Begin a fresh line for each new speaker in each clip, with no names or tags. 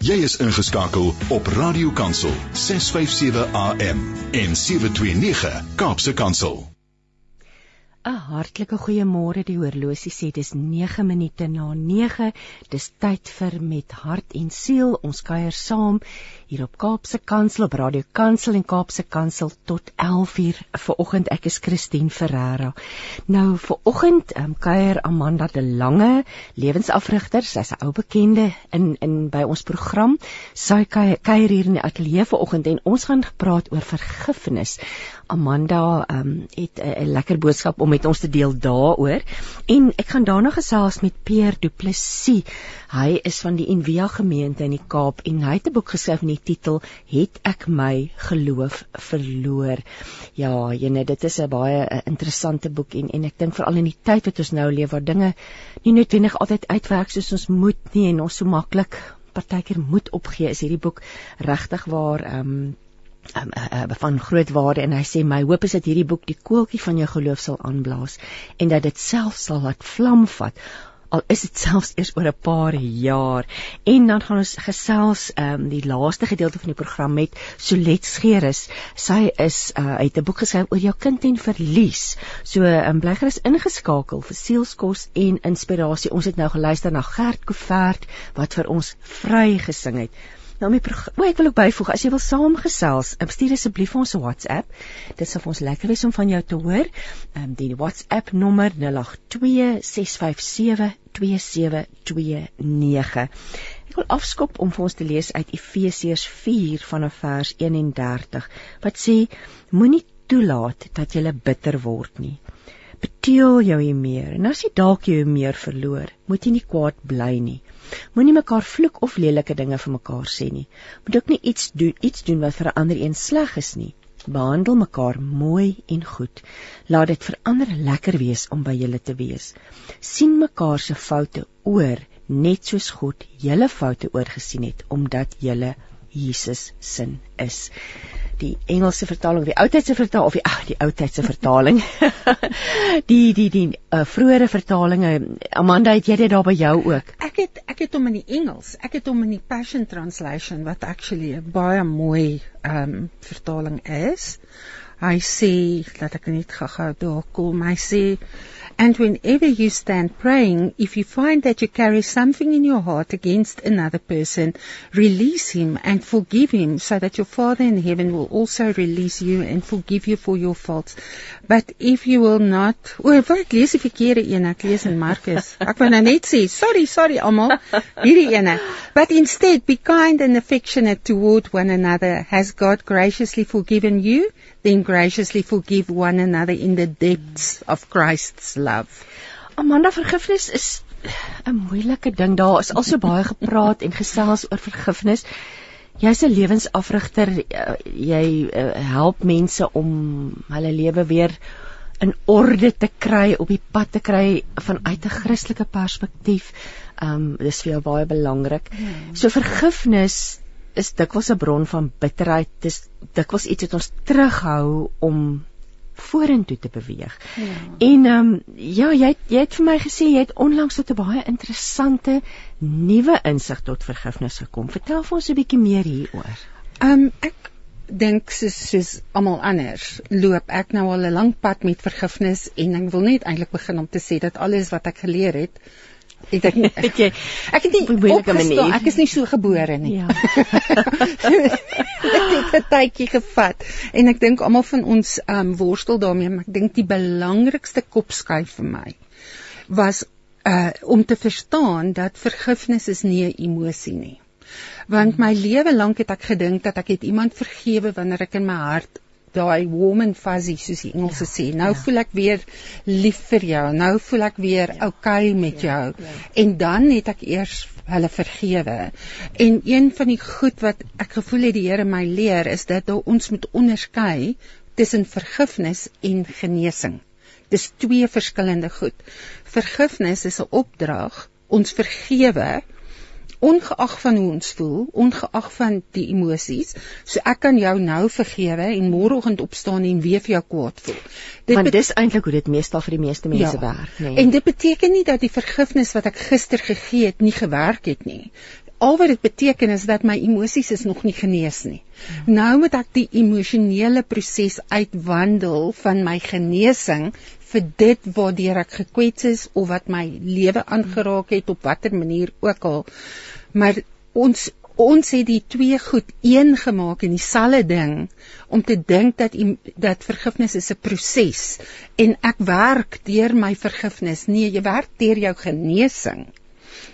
Jy is ingeskakel op Radio Kansel 657 AM en 729 Kaapse Kansel.
'n Hartlike goeiemôre. Die horlosie sê dis 9 minute na 9. Dis tyd vir met hart en siel. Ons kuier saam hier op Kaapse Kansel op Radio Kansel en Kaapse Kansel tot 11uur. Vanoggend ek is Christine Ferreira. Nou vanoggend um, kuier Amanda de Lange, lewensafrigter. Sy's 'n ou bekende in in by ons program. Sy kuier hier in die ateljee vanoggend en ons gaan gepraat oor vergifnis. Amanda um, het 'n lekker boodskap om met ons te deel daaroor. En ek gaan daarna gesels met Pierre Du Plessis. Hy is van die Envia gemeente in die Kaap en hy het 'n boek geskryf met die titel Het ek my geloof verloor. Ja, jene, dit is 'n baie a, interessante boek en en ek dink veral in die tyd wat ons nou leef waar dinge nie noodwendig altyd uitwerk soos ons moet nie en ons so maklik partykeer moet opgee, is hierdie boek regtig waar ehm um, um, uh, uh, van groot waarde en hy sê my hoop is dat hierdie boek die koeltjie van jou geloof sal aanblaas en dat dit self sal laat vlam vat al is dit selfs eers oor 'n paar jaar. En dan gaan ons gesels ehm um, die laaste gedeelte van die program met Solet Scheres sy is uh, uit 'n boek geskryf oor jou kind en verlies. So um, bly gerus ingeskakel vir sielskos en inspirasie. Ons het nou geluister na Gert Kovert wat vir ons vry gesing het Nou my o, ek wil ook byvoeg as jy wil saamgesels, stuur asseblief ons WhatsApp. Dit sal vir ons lekker wees om van jou te hoor. Ehm um, die WhatsApp nommer 0826572729. Ek wil afskop om vir ons te lees uit Efesiërs 4 vanaf vers 31 wat sê moenie toelaat dat jy bitter word nie. Beteel jou hier meer en as jy dalk jou meer verloor, moet jy nie kwaad bly nie. Moenie mekaar vloek of lelike dinge vir mekaar sê nie. Moet ook nie iets doen iets doen wat vir 'n ander een sleg is nie. Behandel mekaar mooi en goed. Laat dit vir ander lekker wees om by julle te wees. sien mekaar se foute oor net soos God julle foute oorgesien het omdat julle Jesus sin is die Engelse vertaling die Oudheidse vertaling of die ag die Oudheidse vertaling. die die die uh, vroeëre vertalinge Amanda het jy dit daar by jou ook?
Ek het ek het hom in die Engels. Ek het hom in die Passion Translation wat actually 'n baie mooi ehm um, vertaling is. Hy sê dat ek net gou-gou daar kom. Hy sê And whenever you stand praying, if you find that you carry something in your heart against another person, release him and forgive him so that your Father in heaven will also release you and forgive you for your faults. But if you will not, o, oh, ek lees die verkeerde een, ek lees in Markus. Ek wou nou net sê, sorry, sorry almal, hierdie ene. But instead be kind and affectionate toward one another. Has God graciously forgiven you? Then graciously forgive one another in the depths of Christ's love love.
Amanda vergifnis is 'n moeilike ding. Daar is al so baie gepraat en gesels oor vergifnis. Jy's 'n lewensafrigter. Eh, jy eh, help mense om hulle lewe weer in orde te kry, op die pad te kry vanuit 'n Christelike perspektief. Um dis vir jou baie belangrik. Hmm. So vergifnis is dikwels 'n bron van bitterheid. Dis dikwels iets wat ons terughou om vorentoe te beweeg. Ja. En ehm um, ja, jy jy het vir my gesê jy het onlangs tot 'n baie interessante nuwe insig tot vergifnis gekom. Vertel vir ons 'n bietjie meer hieroor.
Ehm um, ek dink soos soos almal anders loop ek nou al 'n lang pad met vergifnis en ek wil net eintlik begin om te sê dat alles wat ek geleer het het ek
weet jy ek het nie moeilike manier.
Ek is nie so gebore nie. Ja. Ek het 'n tydjie gevat en ek dink almal van ons um worstel daarmee maar ek dink die belangrikste kopskuif vir my was uh om te verstaan dat vergifnis is nie 'n emosie nie. Want my lewe lank het ek gedink dat ek het iemand vergewe wanneer ek in my hart daai warm and fuzzy soos die Engelse ja, sê. Nou ja. voel ek weer lief vir jou. Nou voel ek weer ja, okay met ja, jou. Ja. En dan het ek eers hulle vergewe. En een van die goed wat ek gevoel het die Here my leer is dat ons moet onderskei tussen vergifnis en genesing. Dis twee verskillende goed. Vergifnis is 'n opdrag. Ons vergewe ongeag van hoe ons voel, ongeag van die emosies. So ek kan jou nou vergewe en môreoggend opstaan en weer vir jou kwaad voel.
Dit Want dis eintlik hoe dit meestal vir die meeste mense ja, werk, nê.
Nee. En dit beteken nie dat die vergifnis wat ek gister gegee het nie gewerk het nie. al wat dit beteken is dat my emosies is nog nie genees nie. Hmm. Nou moet ek die emosionele proses uitwandel van my genesing vir dit waardeur ek gekwets is of wat my lewe aangeraak het op watter manier ook al. Maar ons ons het die twee goed een gemaak in dieselfde ding om te dink dat dat vergifnis is 'n proses en ek werk deur my vergifnis. Nee, jy werk deur jou genesing.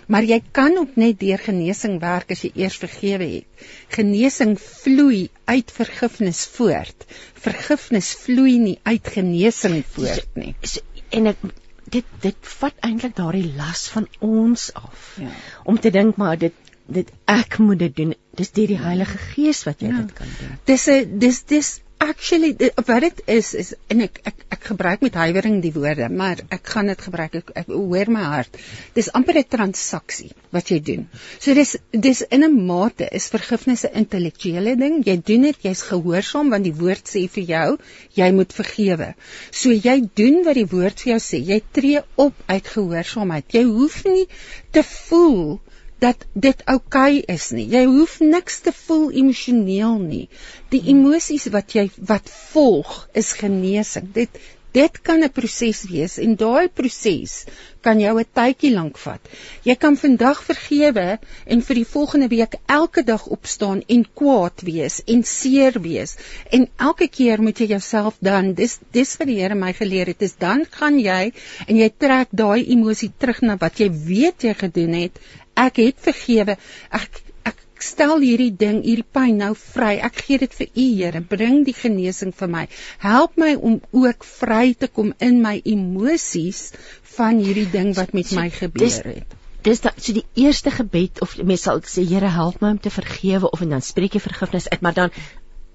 Maar jy kan ook net deur genesing werk as jy eers vergewe het. Genesing vloei uit vergifnis voort. Vergifnis vloei nie uit genesing voort nie.
En ek dit dit vat eintlik daardie las van ons af. Ja. Om te dink maar dit dit ek moet dit doen. Dis deur die Heilige Gees wat jy ja. dit kan doen.
Dis 'n dis dis actually wat dit is is en ek ek ek gebruik met huiwering die woorde, maar ek gaan dit gebruik ek, ek hoor my hart. Dis amper 'n transaksie wat jy doen. So dis dis in 'n mate is vergifnis 'n intellektuele ding. Jy doen dit, jy's gehoorsaam want die woord sê vir jou jy moet vergewe. So jy doen wat die woord vir jou sê. Jy tree op uit gehoorsaamheid. Jy hoef nie te voel dat dit oukei okay is nie. Jy hoef niks te voel emosioneel nie. Die emosies wat jy wat volg is genesing. Dit dit kan 'n proses wees en daai proses kan jou 'n tydjie lank vat. Jy kan vandag vergewe en vir die volgende week elke dag opstaan en kwaad wees en seer wees. En elke keer moet jy jouself dan dis dis wat die Here my geleer het, is dan gaan jy en jy trek daai emosie terug na wat jy weet jy gedoen het ek het vergewe. Ek ek stel hierdie ding, hierdie pyn nou vry. Ek gee dit vir U, Here. Bring die genesing vir my. Help my om ook vry te kom in my emosies van hierdie ding wat met my gebeur het.
Dis da, so die eerste gebed of mens sal sê Here help my om te vergewe of en dan spreek jy vergifnis uit maar dan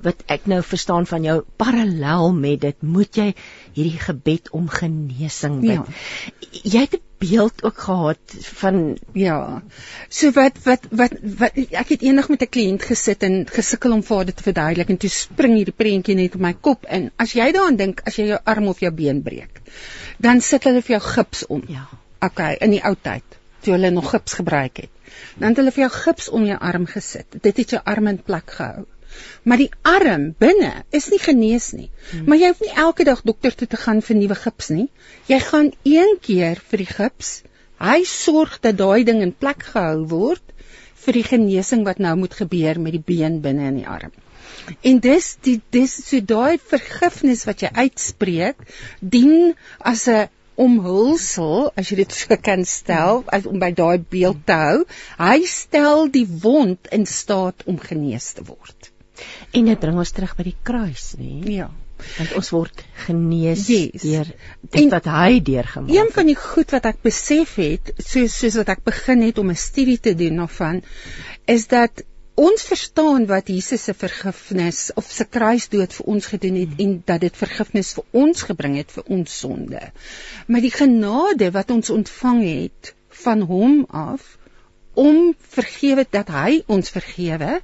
wat ek nou verstaan van jou parallel met dit moet jy hierdie gebed om genesing bid. Ja. Jy het 'n beeld ook gehad van
ja. So wat wat wat wat ek het eendag met 'n kliënt gesit en gesukkel om vir dit te verduidelik en toe spring hierdie prentjie net op my kop in. As jy daaraan dink as jy jou arm of jou been breek, dan sit hulle vir jou gips om. Ja. Okay, in die ou tyd toe hulle nog gips gebruik het. Dan het hulle vir jou gips om jou arm gesit. Dit het jou arm in plek gehou. Maar die arm binne is nie genees nie. Hmm. Maar jy hoef nie elke dag dokter toe te gaan vir nuwe gips nie. Jy gaan een keer vir die gips. Hy sorg dat daai ding in plek gehou word vir die genesing wat nou moet gebeur met die been binne in die arm. En dis die dis so daai vergifnis wat jy uitspreek dien as 'n omhulsel as jy dit so kan stel as om by daai beeld te hou hy stel die wond in staat om genees te word
En dit bring ons terug by die kruis, nê?
Ja.
Want ons word genees yes. deur dit en wat hy deurgemaak
het. Een van die goed wat ek besef het, soos soos wat ek begin het om 'n studie te doen daarvan, is dat ons verstaan wat Jesus se vergifnis of se kruisdood vir ons gedoen het en dat dit vergifnis vir ons gebring het vir ons sonde. Maar die genade wat ons ontvang het van hom af om vergewe dat hy ons vergewe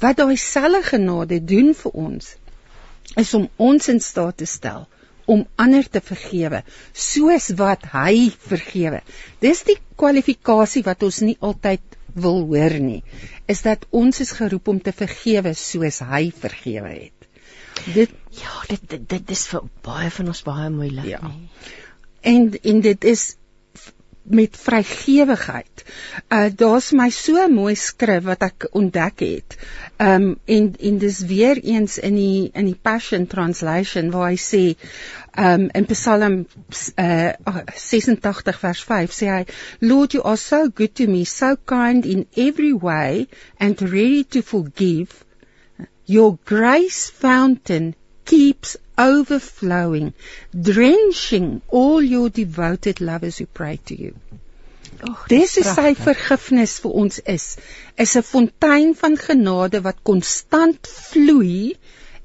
wat daai selfe genade doen vir ons is om ons in staat te stel om ander te vergewe soos wat hy vergewe. Dis die kwalifikasie wat ons nie altyd wil hoor nie is dat ons is geroep om te vergewe soos hy vergewe het.
Dit ja dit dit, dit is vir baie van ons baie moeilik ja. nie.
En en dit is met vrygewigheid. Uh daar's my so mooi skrif wat ek ontdek het. Um en en dis weer eens in die in die Passion Translation waar hy sê um in Psalm uh 86 vers 5 sê hy Lord you are so good to me so kind in every way and ready to forgive your grace fountain keeps overflowing, drenching all your devoted lovers who pray to you. Och, dis is sy vergifnis vir ons is, is 'n fontein van genade wat konstant vloei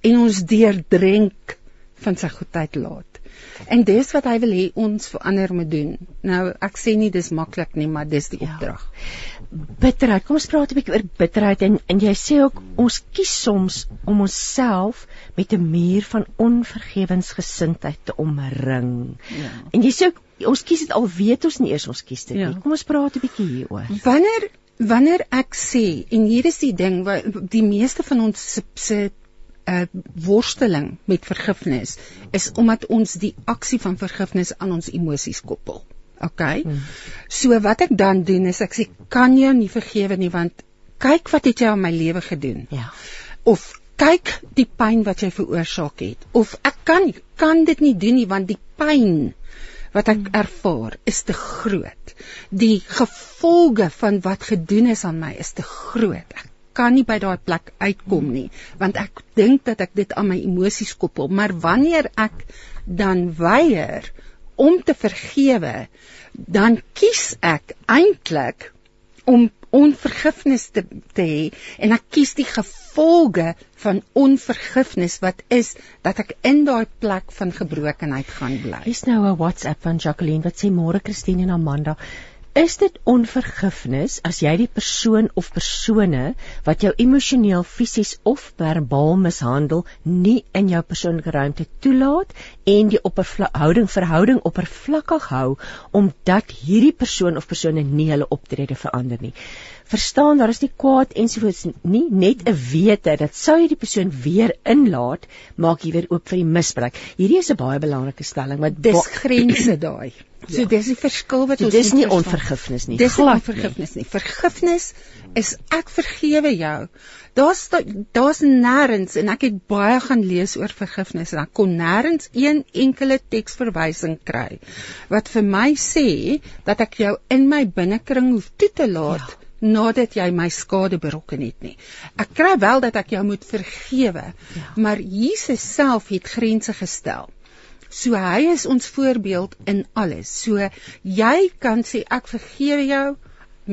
en ons deurdrenk van sy goedheid laat. En dis wat hy wil hê ons verander moet doen. Nou ek sê nie dis maklik nie, maar dis die opdrag.
Ja. Bitterheid. Kom ons praat 'n bietjie oor bitterheid en en jy sê ook ons kies soms om onsself met 'n muur van onvergewensgesindheid te omring. Ja. En jy sê ook ons kies dit al weet ons nie eers ons kies dit ja. nie. Kom ons praat 'n bietjie hieroor.
Wanneer wanneer ek sê en hier is die ding wat die meeste van ons se, se uh, worsteling met vergifnis is omdat ons die aksie van vergifnis aan ons emosies koppel. OK. Hmm. So wat ek dan doen is ek sê kan jy nie vergewe nie want kyk wat het jy aan my lewe gedoen.
Ja.
Of kyk die pyn wat jy veroorsaak het. Of ek kan kan dit nie doen nie want die pyn wat ek ervaar is te groot. Die gevolge van wat gedoen is aan my is te groot. Ek kan nie by daai plek uitkom nie want ek dink dat ek dit aan my emosies koppel, maar wanneer ek dan weier om te vergewe, dan kies ek eintlik om onvergifnis te te hê en ek kies die gevolge van onvergifnis wat is dat ek in daai plek van gebrokenheid gaan bly.
Hier's nou 'n WhatsApp van Jacqueline wat sê môre Christine en Amanda Is dit onvergifnis as jy die persoon of persone wat jou emosioneel, fisies of verbaal mishandel nie in jou persoonlike ruimte toelaat en die oppervlakkige verhouding oppervlakkig hou omdat hierdie persoon of persone nie hulle optrede verander nie? Verstaan, daar is nie kwaad ensovoorts nie, net 'n wete dat sou jy die persoon weer inlaat, maak jy weer oop vir die misbruik. Hierdie is 'n baie belangrike stelling, want
dis grense daai. So ja. dis die verskil wat
so, ons Dis nie onvergifnis nie.
Dis nie vergifnis nie. Vergifnis is ek vergewe jou. Daar's daar's nêrens en ek het baie gaan lees oor vergifnis en ek kon nêrens een enkele teksverwysing kry wat vir my sê dat ek jou in my binnekring hoef toe te laat. Ja nadat jy my skade berokken het nie. Ek kry wel dat ek jou moet vergewe, ja. maar Jesus self het grense gestel. So hy is ons voorbeeld in alles. So jy kan sê ek vergewe jou.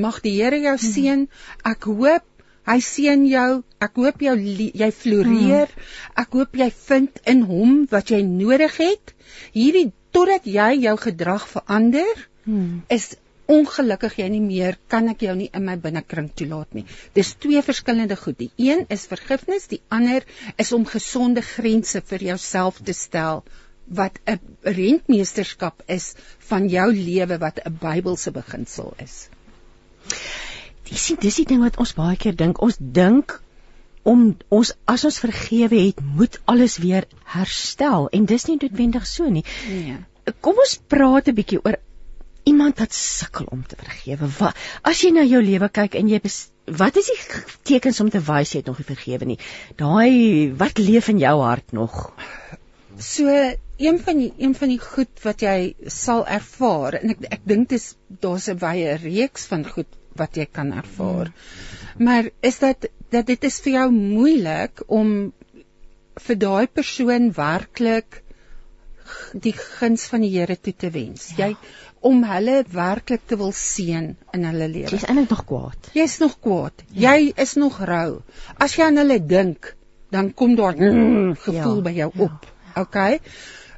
Mag die Here jou mhm. seën. Ek hoop hy seën jou. Ek hoop jou jy floreer. Mhm. Ek hoop jy vind in hom wat jy nodig het. Hierdie totdat jy jou gedrag verander hmm. is ongelukkig jy nie meer kan ek jou nie in my binnekring toelaat nie. Dis twee verskillende goed. Die een is vergifnis, die ander is om gesonde grense vir jouself te stel wat 'n rentmeesterskap is van jou lewe wat 'n Bybelse beginsel is.
Dis dis die ding wat ons baie keer dink. Ons dink om ons as ons vergewe het, moet alles weer herstel en dis nie noodwendig so nie. Nee. Kom ons praat 'n bietjie oor iemand wat sukkel om te vergewe. Wat as jy na jou lewe kyk en jy bes, wat is die tekens om te wys jy het nog nie vergewe nie? Daai wat leef in jou hart nog?
So een van die een van die goed wat jy sal ervaar en ek ek dink dis daar's 'n baie reeks van goed wat jy kan ervaar. Hmm. Maar is dat dat dit is vir jou moeilik om vir daai persoon werklik die guns van die Here toe te wens. Ja. Jy om hulle werklik te wil seën in hulle lewe.
Jy's eintlik nog kwaad.
Jy's nog kwaad. Ja. Jy is nog rou. As jy aan hulle dink, dan kom daar mm, gevoel ja. by jou ja. op. Ja. Okay.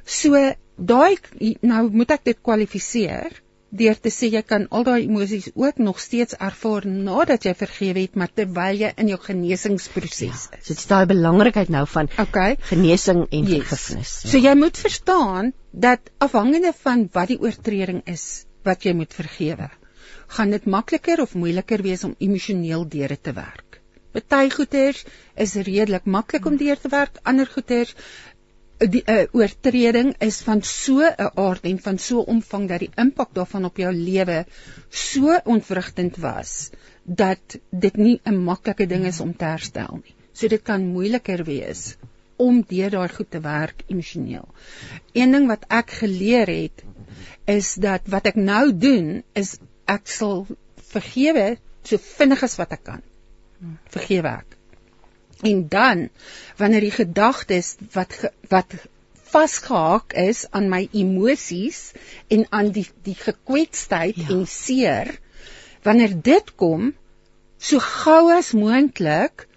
So daai nou moet ek dit kwalifiseer deur te sê jy kan al daai emosies ook nog steeds ervaar nadat jy vergewe het maar terwyl jy in jou genesingsproses ja, is.
So dit is daai belangrikheid nou van
okay,
genesing en yes. vergifnis.
Ja. So jy moet verstaan dat afhangende van wat die oortreding is wat jy moet vergewe, gaan dit makliker of moeiliker wees om emosioneel deur te werk. Party goeters is redelik maklik om deur te werk, ander goeters die uh, oortreding is van so 'n aard en van so 'n omvang dat die impak daarvan op jou lewe so ontwrigtend was dat dit nie 'n maklike ding is om te herstel nie. So dit kan moeiliker wees om deur daai goed te werk emosioneel. Een ding wat ek geleer het is dat wat ek nou doen is ek sal vergewe so vinnig as wat ek kan. Vergewe ek. En dan wanneer die gedagtes wat ge, wat vasgehaak is aan my emosies en aan die die gekwetstheid ja. en seer wanneer dit kom so gou as moontlik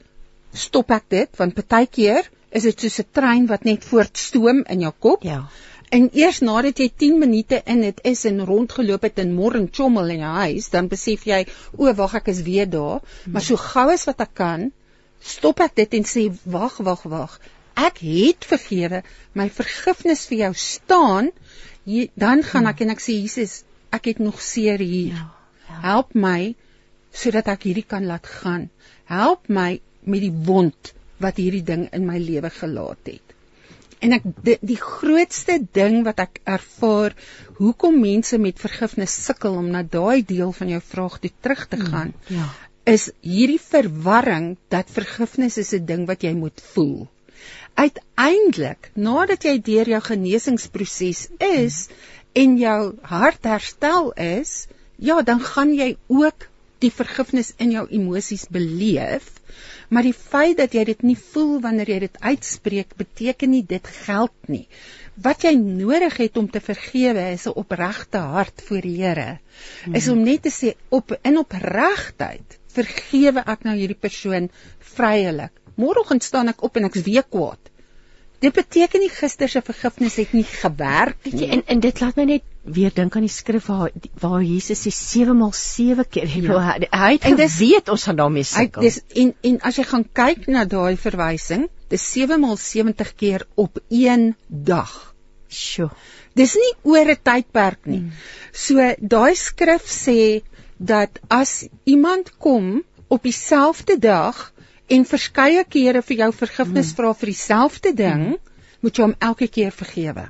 stop ek dit want partykeer is dit soos 'n trein wat net voortstoom in jou kop
ja
en eers nadat jy 10 minute in dit is en rondgeloop het en morgen chommel in jou huis dan besef jy o wag ek is weer daar hmm. maar so gou as wat ek kan stop ek dit en sê wag wag wag ek het vergewe my vergifnis vir jou staan jy, dan gaan ek en ek sê Jesus ek het nog seer hier ja, ja. help my sodat ek hierdie kan laat gaan. Help my met die wond wat hierdie ding in my lewe gelaat het. En ek die, die grootste ding wat ek ervaar hoekom mense met vergifnis sukkel om na daai deel van jou vraag toe terug te hmm, gaan. Mm, ja. Is hierdie verwarring dat vergifnis is 'n ding wat jy moet voel. Uiteindelik, nadat jy deur jou genesingsproses is en jou hart herstel is, ja, dan gaan jy ook die vergifnis in jou emosies beleef maar die feit dat jy dit nie voel wanneer jy dit uitspreek beteken nie dit geld nie wat jy nodig het om te vergewe is 'n opregte hart voor die Here hmm. is om net te sê op in opregtheid vergewe ek nou hierdie persoon vryelik môreoggend staan ek op en ek's weer kwaad Dit beteken nie gister se vergifnis het nie gewerk nie.
En en dit laat my net weer dink aan die skrif waar waar Jesus sê 7 maal 7 keer. Ja. Hy, hy het en dis, weet ons gaan daarmee sukkel.
Dis en en as jy gaan kyk na daai verwysing, dis 7 maal 70 keer op een dag.
Sjoe.
Dis nie oor 'n tydperk nie. Hmm. So daai skrif sê dat as iemand kom op dieselfde dag en verskeie kere vir jou vergifnis hmm. vra vir dieselfde ding, hmm. moet jy hom elke keer vergewe.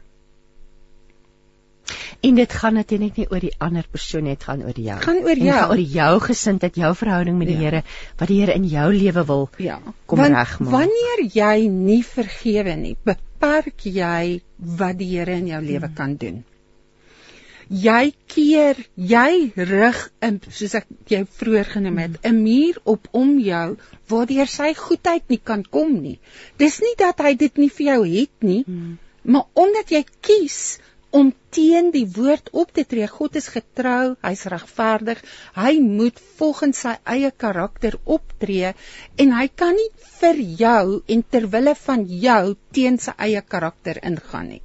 En dit gaan natuurlik nie oor die ander persoon net gaan oor jou.
Gaan oor jou,
gaan oor jou gesindheid, jou verhouding met die ja. Here, wat die Here in jou lewe wil
ja.
kom regmaak.
Wanneer jy nie vergewe nie, beperk jy wat die Here in jou lewe hmm. kan doen jy keer jy rig in soos ek jou vroeër genoem het 'n muur op om jou waardeur sy goedheid nie kan kom nie. Dis nie dat hy dit nie vir jou het nie hmm. maar omdat jy kies om teen die woord op te tree God is getrou hy's regverdig hy moet volgens sy eie karakter optree en hy kan nie vir jou en ter wille van jou teen sy eie karakter ingaan nie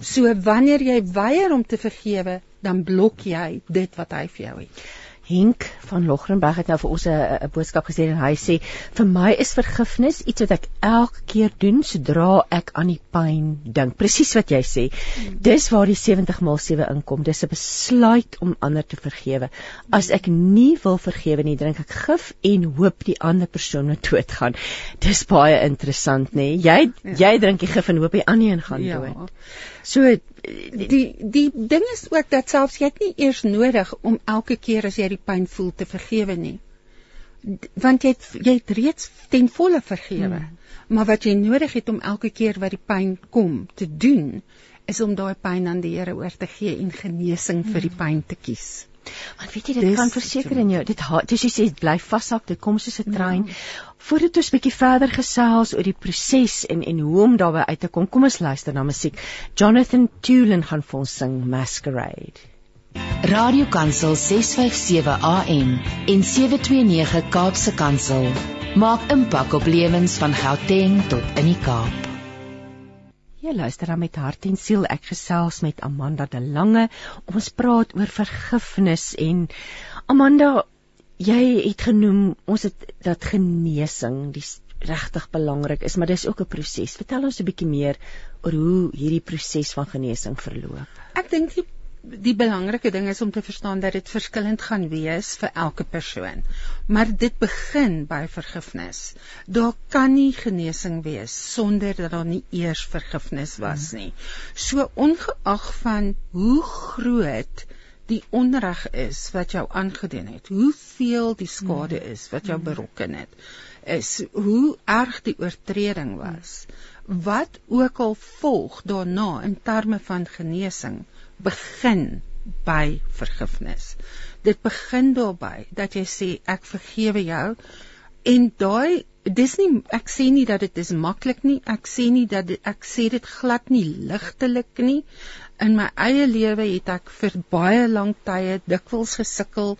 So wanneer jy weier om te vergewe, dan blok jy dit wat hy vir jou het.
Henk van Logrenberg het nou vir ons 'n boodskap gesê en hy sê vir my is vergifnis iets wat ek elke keer doen sodra ek aan die pyn dink. Presies wat jy sê. Dis waar die 70 maal 7 inkom. Dis 'n besluit om ander te vergewe. As ek nie wil vergewe nie, drink ek gif en hoop die ander persoon moet doodgaan. Dis baie interessant, nê? Jy ja. jy drink die gif en hoop die ander een gaan ja. dood.
So die die ding is ook dat selfs jy het nie eers nodig om elke keer as jy die pyn voel te vergewe nie. Want jy het, jy het reeds ten volle vergewe. Hmm. Maar wat jy nodig het om elke keer wat die pyn kom te doen is om daai pyn aan die Here oor te gee en genesing hmm. vir die pyn te kies.
Want weet jy dit Dis kan verseker in jou dit dis jy sê bly vashak dit kom soos 'n trein. Ja. Voordat ons 'n bietjie verder gesels oor die proses en en hoe om daarby uit te kom, kom ons luister na musiek. Jonathan Tulin gaan vir ons sing Masquerade.
Radio Kansel 657 AM en 729 Kaapse Kansel maak impak op lewens van Gauteng tot in die Kaap.
Jy luister dan met hart en siel. Ek gesels met Amanda de Lange. Ons praat oor vergifnis en Amanda, jy het genoem ons het dat genesing die regtig belangrik is, maar dis ook 'n proses. Vertel ons 'n bietjie meer oor hoe hierdie proses van genesing verloop.
Ek dink die die belangrike ding is om te verstaan dat dit verskillend gaan wees vir elke persoon. Maar dit begin by vergifnis. Daar kan nie genesing wees sonder dat daar nie eers vergifnis was nie. So ongeag van hoe groot die onreg is wat jou aangedoen het, hoeveel die skade is wat jou berokken het, is hoe erg die oortreding was. Wat ook al volg daarna in terme van genesing begin by vergifnis. Dit begin daarby dat jy sê ek vergewe jou en daai dis nie ek sê nie dat dit is maklik nie. Ek sê nie dat dit, ek sê dit glad nie ligtelik nie. In my eie lewe het ek vir baie lank tye dikwels gesukkel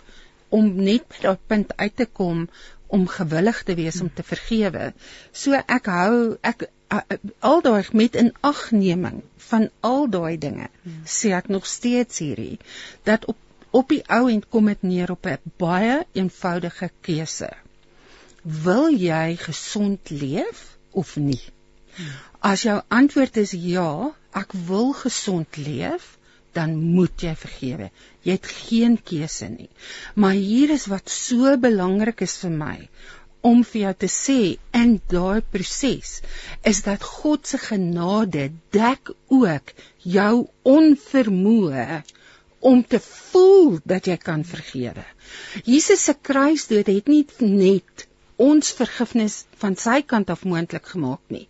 om net by daai punt uit te kom om gewillig te wees om te vergewe. So ek hou ek al daai met inagneming van al daai dinge hmm. sê ek nog steeds hierdie dat op op die ou end kom dit neer op 'n baie eenvoudige keuse. Wil jy gesond leef of nie? As jou antwoord is ja, ek wil gesond leef, dan moet jy vergewe. Jy het geen keuse nie. Maar hier is wat so belangrik is vir my om vir jou te sê in daai proses is dat God se genade dek ook jou onvermoë om te voel dat jy kan vergewe. Jesus se kruisdood het nie net ons vergifnis van sy kant af moontlik gemaak nie.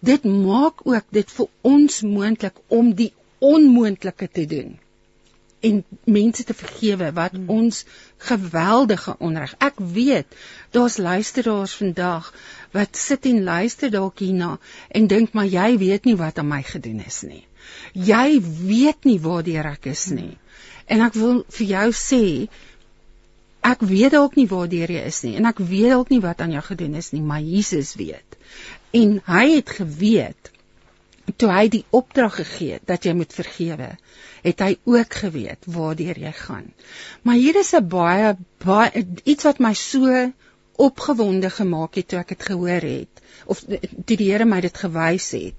Dit maak ook dit vir ons moontlik om die onmoontlike te doen en mense te vergewe wat hmm. ons geweldige onreg. Ek weet daar's luisteraars vandag wat sit en luister dalk hierna en dink maar jy weet nie wat aan my gedoen is nie. Jy weet nie waar ek is nie. En ek wil vir jou sê ek weet dalk nie waar jy is nie en ek weet dalk nie wat aan jou gedoen is nie, maar Jesus weet. En hy het geweet toe hy die opdrag gegee het dat jy moet vergewe, het hy ook geweet waartoe jy gaan. Maar hier is 'n baie baie iets wat my so opgewonde gemaak het toe ek dit gehoor het of toe die Here my dit gewys het.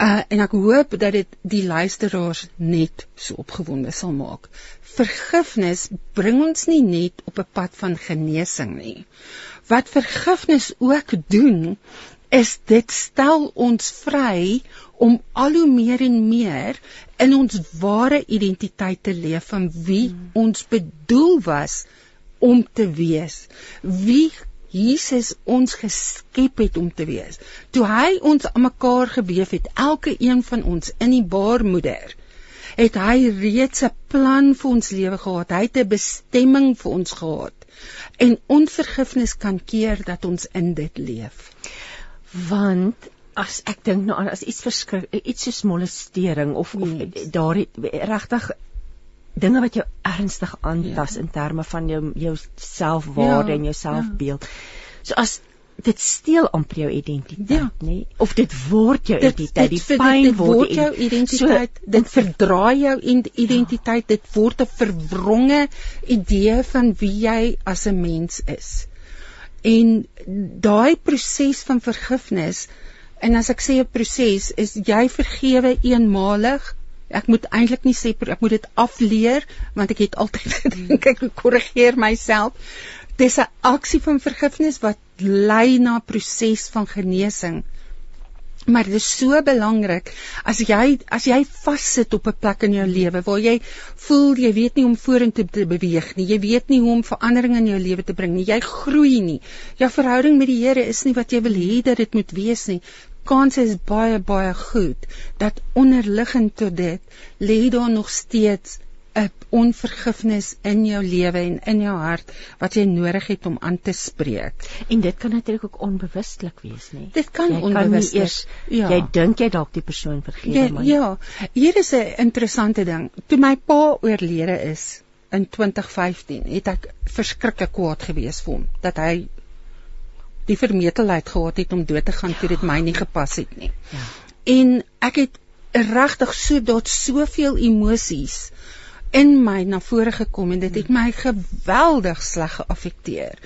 Uh en ek hoop dat dit die luisteraars net so opgewonde sal maak. Vergifnis bring ons nie net op 'n pad van genesing nie. Wat vergifnis ook doen is dit stel ons vry om al hoe meer en meer in ons ware identiteit te leef van wie hmm. ons bedoel was om te wees. Wie Jesus ons geskep het om te wees. Toe hy ons aan mekaar gewewe het, elke een van ons in die baarmoeder, het hy reeds 'n plan vir ons lewe gehad. Hy het 'n bestemming vir ons gehad. En onvergifnis kan keer dat ons in dit leef.
Want as ek dink nou aan as iets verskrik iets so molestering of of yes. daar regtig dinge wat jou ernstig aantas ja. in terme van jou jou selfwaarde ja. en jou selfbeeld. Ja. So as dit steel amper jou identiteit, ja. nê? Of dit word jou dit, identiteit, dit, die pyn word, word
jou identiteit, so, dit verdraai jou identiteit, ja. dit word 'n verwronge idee van wie jy as 'n mens is. En daai proses van vergifnis En as ek sê 'n proses is jy vergewe eenmalig. Ek moet eintlik nie sê ek moet dit afleer want ek het altyd gedink ek korrigeer myself. Dis 'n aksie van vergifnis wat lei na 'n proses van genesing. Maar dit is so belangrik as jy as jy vassit op 'n plek in jou lewe waar jy voel jy weet nie hoe om vorentoe te beweeg nie. Jy weet nie hoe om verandering in jou lewe te bring nie. Jy groei nie. Jou verhouding met die Here is nie wat jy wil hê dat dit moet wees nie kans is baie baie goed dat onderliggend tot dit lê daar nog steeds 'n onvergifnis in jou lewe en in jou hart wat jy nodig het om aan te spreek.
En dit kan natuurlik ook onbewustelik wees, nê?
Dit kan onbewustelik.
Ja. Jy dink jy dalk die persoon vergeet
maar. Ja, hier is 'n interessante ding. Toe my pa oorlede is in 2015, het ek verskriklik kwaad gewees vir hom dat hy die vermetelheid gehad het om dood te gaan ja. toe dit my nie gepas het nie. Ja. En ek het regtig so dat soveel emosies in my na vore gekom en dit het my geweldig sleg geaffekteer.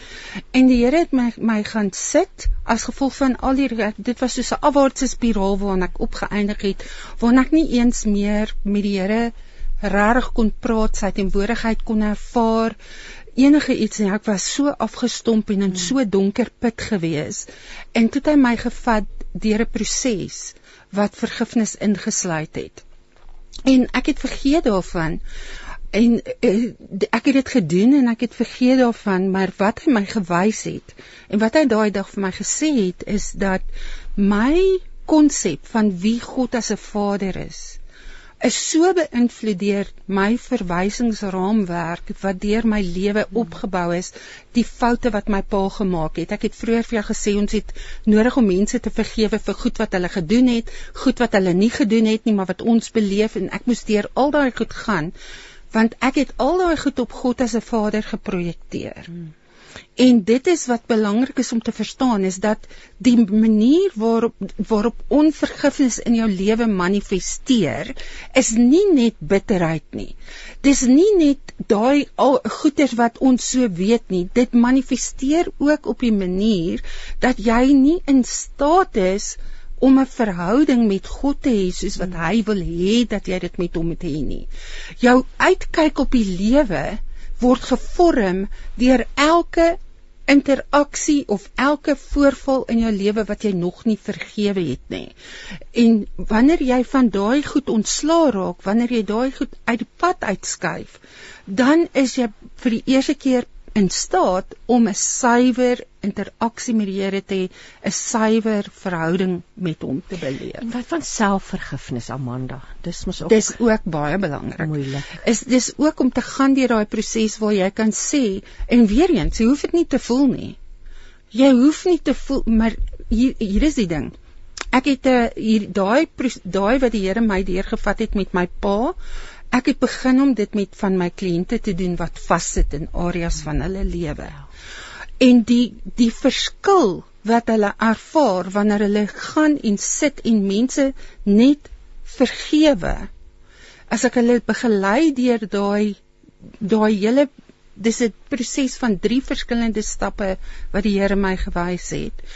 En die Here het my my gaan sit as gevolg van al die dit was soos 'n afwaartse spiraal waarin ek opgeëindig het, waarin ek nie eens meer met die Here regtig kon praat, sy teenwoordigheid kon ervaar enige iets nie. Ek was so afgestomp en in hmm. so donker put gewees. En toe het hy my gevat deur 'n proses wat vergifnis ingesluit het. En ek het vergeet daarvan. En uh, ek het dit gedoen en ek het vergeet daarvan, maar wat hy my gewys het en wat hy daai dag vir my gesê het is dat my konsep van wie God as 'n Vader is is so beïnvloed deur my verwysingsraamwerk wat deur my lewe opgebou is, die foute wat my pa gemaak het. Ek het vroeër vir jou gesê ons het nodig om mense te vergewe vir goed wat hulle gedoen het, goed wat hulle nie gedoen het nie, maar wat ons beleef en ek moes deur al daai goed gaan want ek het al daai goed op God as 'n Vader geprojekteer. Hmm. En dit is wat belangrik is om te verstaan is dat die manier waarop waarop onvergifnis in jou lewe manifesteer is nie net bitterheid nie. Dis nie net daai al goeders wat ons so weet nie. Dit manifesteer ook op die manier dat jy nie in staat is om 'n verhouding met God te hê soos wat hy wil hê dat jy dit met hom moet hê nie. Jou uitkyk op die lewe word gevorm deur elke interaksie of elke voorval in jou lewe wat jy nog nie vergewe het nie. En wanneer jy van daai goed ontslaa raak, wanneer jy daai goed uit die pad uitskuif, dan is jy vir die eerste keer in staat om 'n suiwer interaksie met die Here te hê, 'n suiwer verhouding met hom te beleef.
En wat van selfvergifnis Amanda? Dis mos ook
Dis ook baie belangrik.
moeilik.
Is dis ook om te gaan deur daai proses waar jy kan sê en weer eens, jy hoef dit nie te voel nie. Jy hoef nie te voel, maar hier hier is die ding. Ek het 'n uh, hier daai daai wat die Here my deurgevat het met my pa. Ek het begin om dit met van my kliënte te doen wat vassit in areas van hulle lewe. En die die verskil wat hulle ervaar wanneer hulle gaan en sit en mense net vergewe. As ek hulle begelei deur daai daai hele dis 'n proses van drie verskillende stappe wat die Here my gewys het.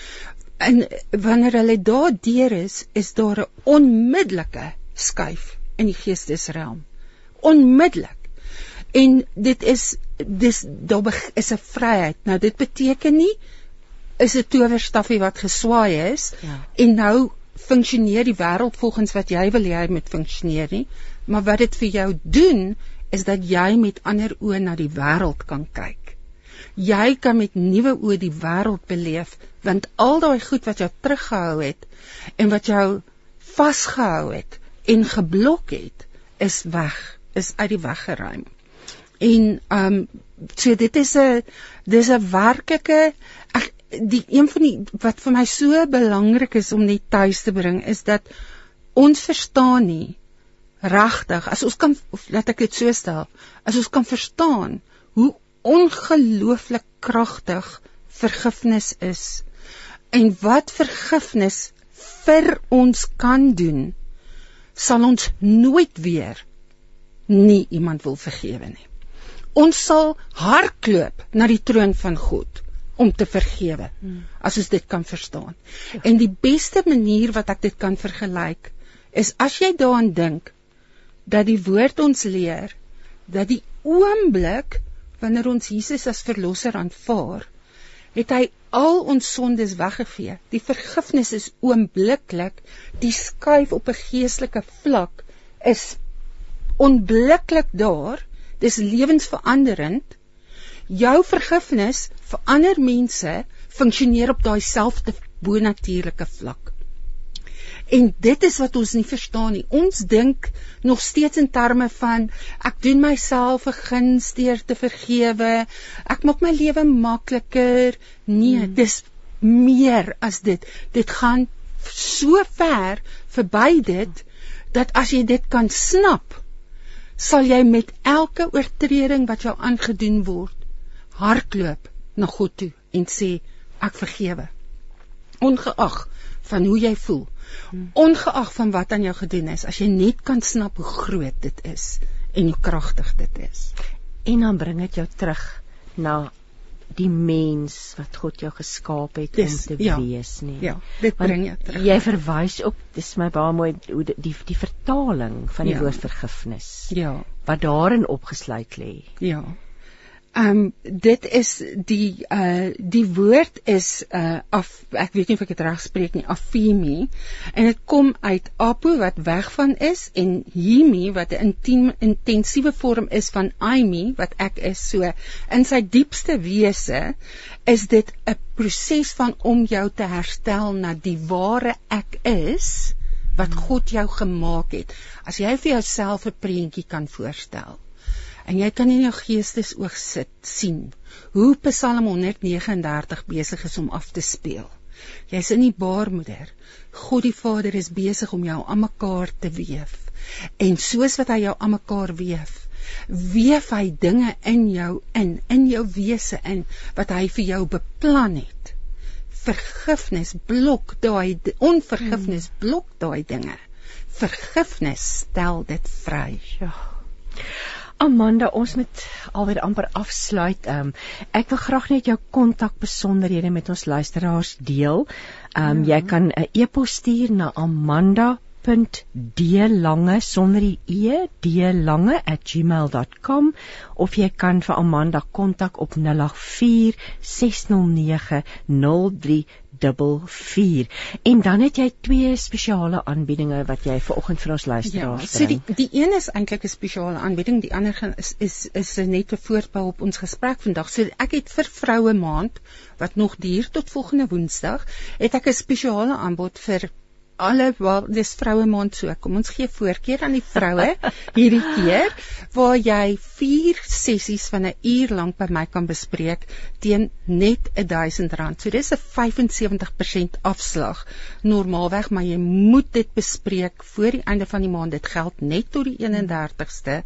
En wanneer hulle daardeur is, is daar 'n onmiddellike skuif in die geestesrealm. Onmiddellik. En dit is dis daar beg- is 'n vryheid. Nou dit beteken nie is 'n towerstafie wat geswaai is
Ja.
en nou funksioneer die wêreld volgens wat jy wil hê hy moet funksioneer nie, maar wat dit vir jou doen is dat jy met ander oë na die wêreld kan kyk. Jy kan met nuwe oë die wêreld beleef want al daai goed wat jou teruggehou het en wat jou vasgehou het en geblok het is weg, is uit die weg geruim. En ehm um, so dit is 'n dis 'n werklike ek die een van die wat vir my so belangrik is om net tuis te bring is dat ons verstaan nie regtig as ons kan of laat ek dit so stel as ons kan verstaan hoe ongelooflik kragtig vergifnis is en wat vergifnis vir ons kan doen sal ons nooit weer nie iemand wil vergewe nie ons sal hardloop na die troon van God om te vergewe hmm. as ons dit kan verstaan. Ja. En die beste manier wat ek dit kan vergelyk is as jy daaraan dink dat die woord ons leer dat die oomblik wanneer ons Jesus as verlosser aanvaar, het hy al ons sondes weggevee. Die vergifnis is oombliklik, die skuif op 'n geestelike vlak is onmiddellik daar. Dis lewensveranderend. Jou vergifnis vir ander mense funksioneer op daai selfde bonatuurlike vlak. En dit is wat ons nie verstaan nie. Ons dink nog steeds in terme van ek doen myself 'n guns deur te vergewe. Ek maak my lewe makliker. Nee, hmm. dis meer as dit. Dit gaan so ver verby dit dat as jy dit kan snap, sal jy met elke oortreding wat jou aangedoen word, hardloop na God toe en sê ek vergewe. Ongeag van hoe jy voel, ongeag van wat aan jou gedoen is, as jy net kan snap hoe groot dit is en hoe kragtig dit is.
En dan bring dit jou terug na die mens wat God jou geskaap het
Dis-
om te
ja,
wees nie.
Ja, dit
Want
bring jou terug.
Jy verwys ook, dis my baie mooi hoe die die, die vertaling van die
Ja.
woord vergifnis
Ja.
wat daarin opgesluit lê.
Ja. Ehm um, dit is die uh die woord is uh af ek weet nie of ek dit reg spreek nie afimi en dit kom uit apo wat weg van is en himi wat 'n intiem intensiewe vorm is van aimi wat ek is. So in sy diepste wese is dit 'n proses van om jou te herstel na die ware ek is wat God jou gemaak het. As jy vir jouself 'n prentjie kan voorstel en jy kan in jou geestesoog sit sien hoe Psalm 139 besig is om af te speel. Jy's in die baarmoeder. God die Vader is besig om jou aan mekaar te weef. En soos wat hy jou aan mekaar weef, weef hy dinge in jou in, in jou wese in wat hy vir jou beplan het. Vergifnis blok daai onvergifnis blok daai dinge. Vergifnis stel dit vry.
Ja. Amanda, ons moet alweer amper afsluit. Um, ek wil graag net jou kontakbesonderhede met ons luisteraars deel. Um, jy kan 'n e-pos stuur na Amanda d.lange sonder die e d.lange@gmail.com of jy kan vir Amanda kontak op 084 609 0344 en dan het jy twee spesiale aanbiedinge wat jy vir oggend vir ons luisteraars
ja, so die die een is eintlik 'n spesiale aanbieding die ander is is is net 'n voorbou op ons gesprek vandag. So ek het vir vroue maand wat nog duur tot volgende woensdag het ek 'n spesiale aanbod vir alle wel dis vroue maand so. Kom ons gee voorkeur aan die vroue hierdie keer waar jy 4 sessies van 'n uur lank by my kan bespreek teen net R1000 so dis 'n 75% afslag. Normaalweg maar jy moet dit bespreek voor die einde van die maand. Dit geld net tot die 31ste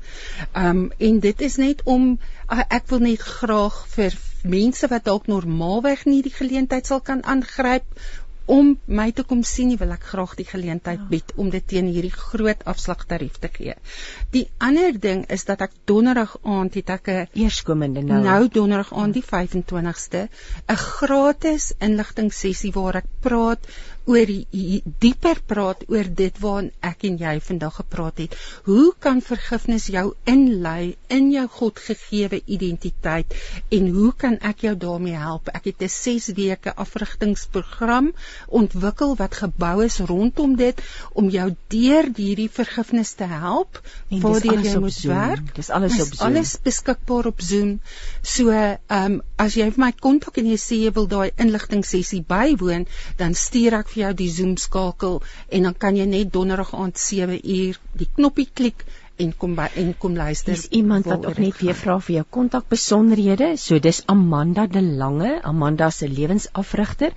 um, en dit is net om uh, ek wil net graag vir mense wat dalk normaalweg nie die geleentheid sal kan aangryp om my te kom sien, wil ek graag die geleentheid ja. bied om dit teen hierdie groot afslagtarief te gee. Die ander ding is dat ek donderdag aand het ek 'n
eerskomende nou
nou donderdag aand die 25ste 'n gratis inligting sessie waar ek praat oor die dieper praat oor dit waarna ek en jy vandag gepraat het. Hoe kan vergifnis jou inlei in jou Godgegewe identiteit en hoe kan ek jou daarmee help? Ek het 'n 6 weke afrigtingsprogram ontwikkel wat gebou is rondom dit om jou deur hierdie vergifnis te help.
Waardeur jy moet Zoom. werk. Dis alles op Zoom.
Alles beskikbaar op Zoom. So, ehm um, as jy vir my kontak en jy sê jy wil daai inligting sessie bywoon, dan stuur ek vir jou die Zoom skakel en dan kan jy net donderdag aand 7 uur die knoppie klik en kom by en kom luister.
Dis iemand wat ook net weer vra vir jou kontak besonderhede. So dis Amanda de Lange, Amanda se lewensafrigter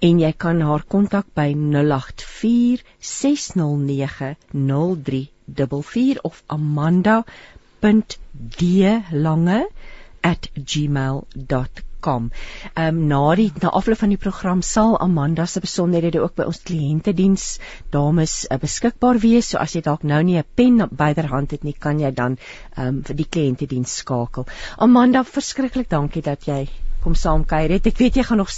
en jy kan haar kontak by 084 609 0344 of amanda.dlange@gmail.com kom. Ehm um, na die na afloop van die program sal Amanda se besonderhede ook by ons kliëntediens dames uh, beskikbaar wees. So as jy dalk nou nie 'n pen byderhand het nie, kan jy dan ehm um, vir die kliëntediens skakel. Amanda, verskriklik dankie dat jy kom saam kuier. Ek weet jy gaan nog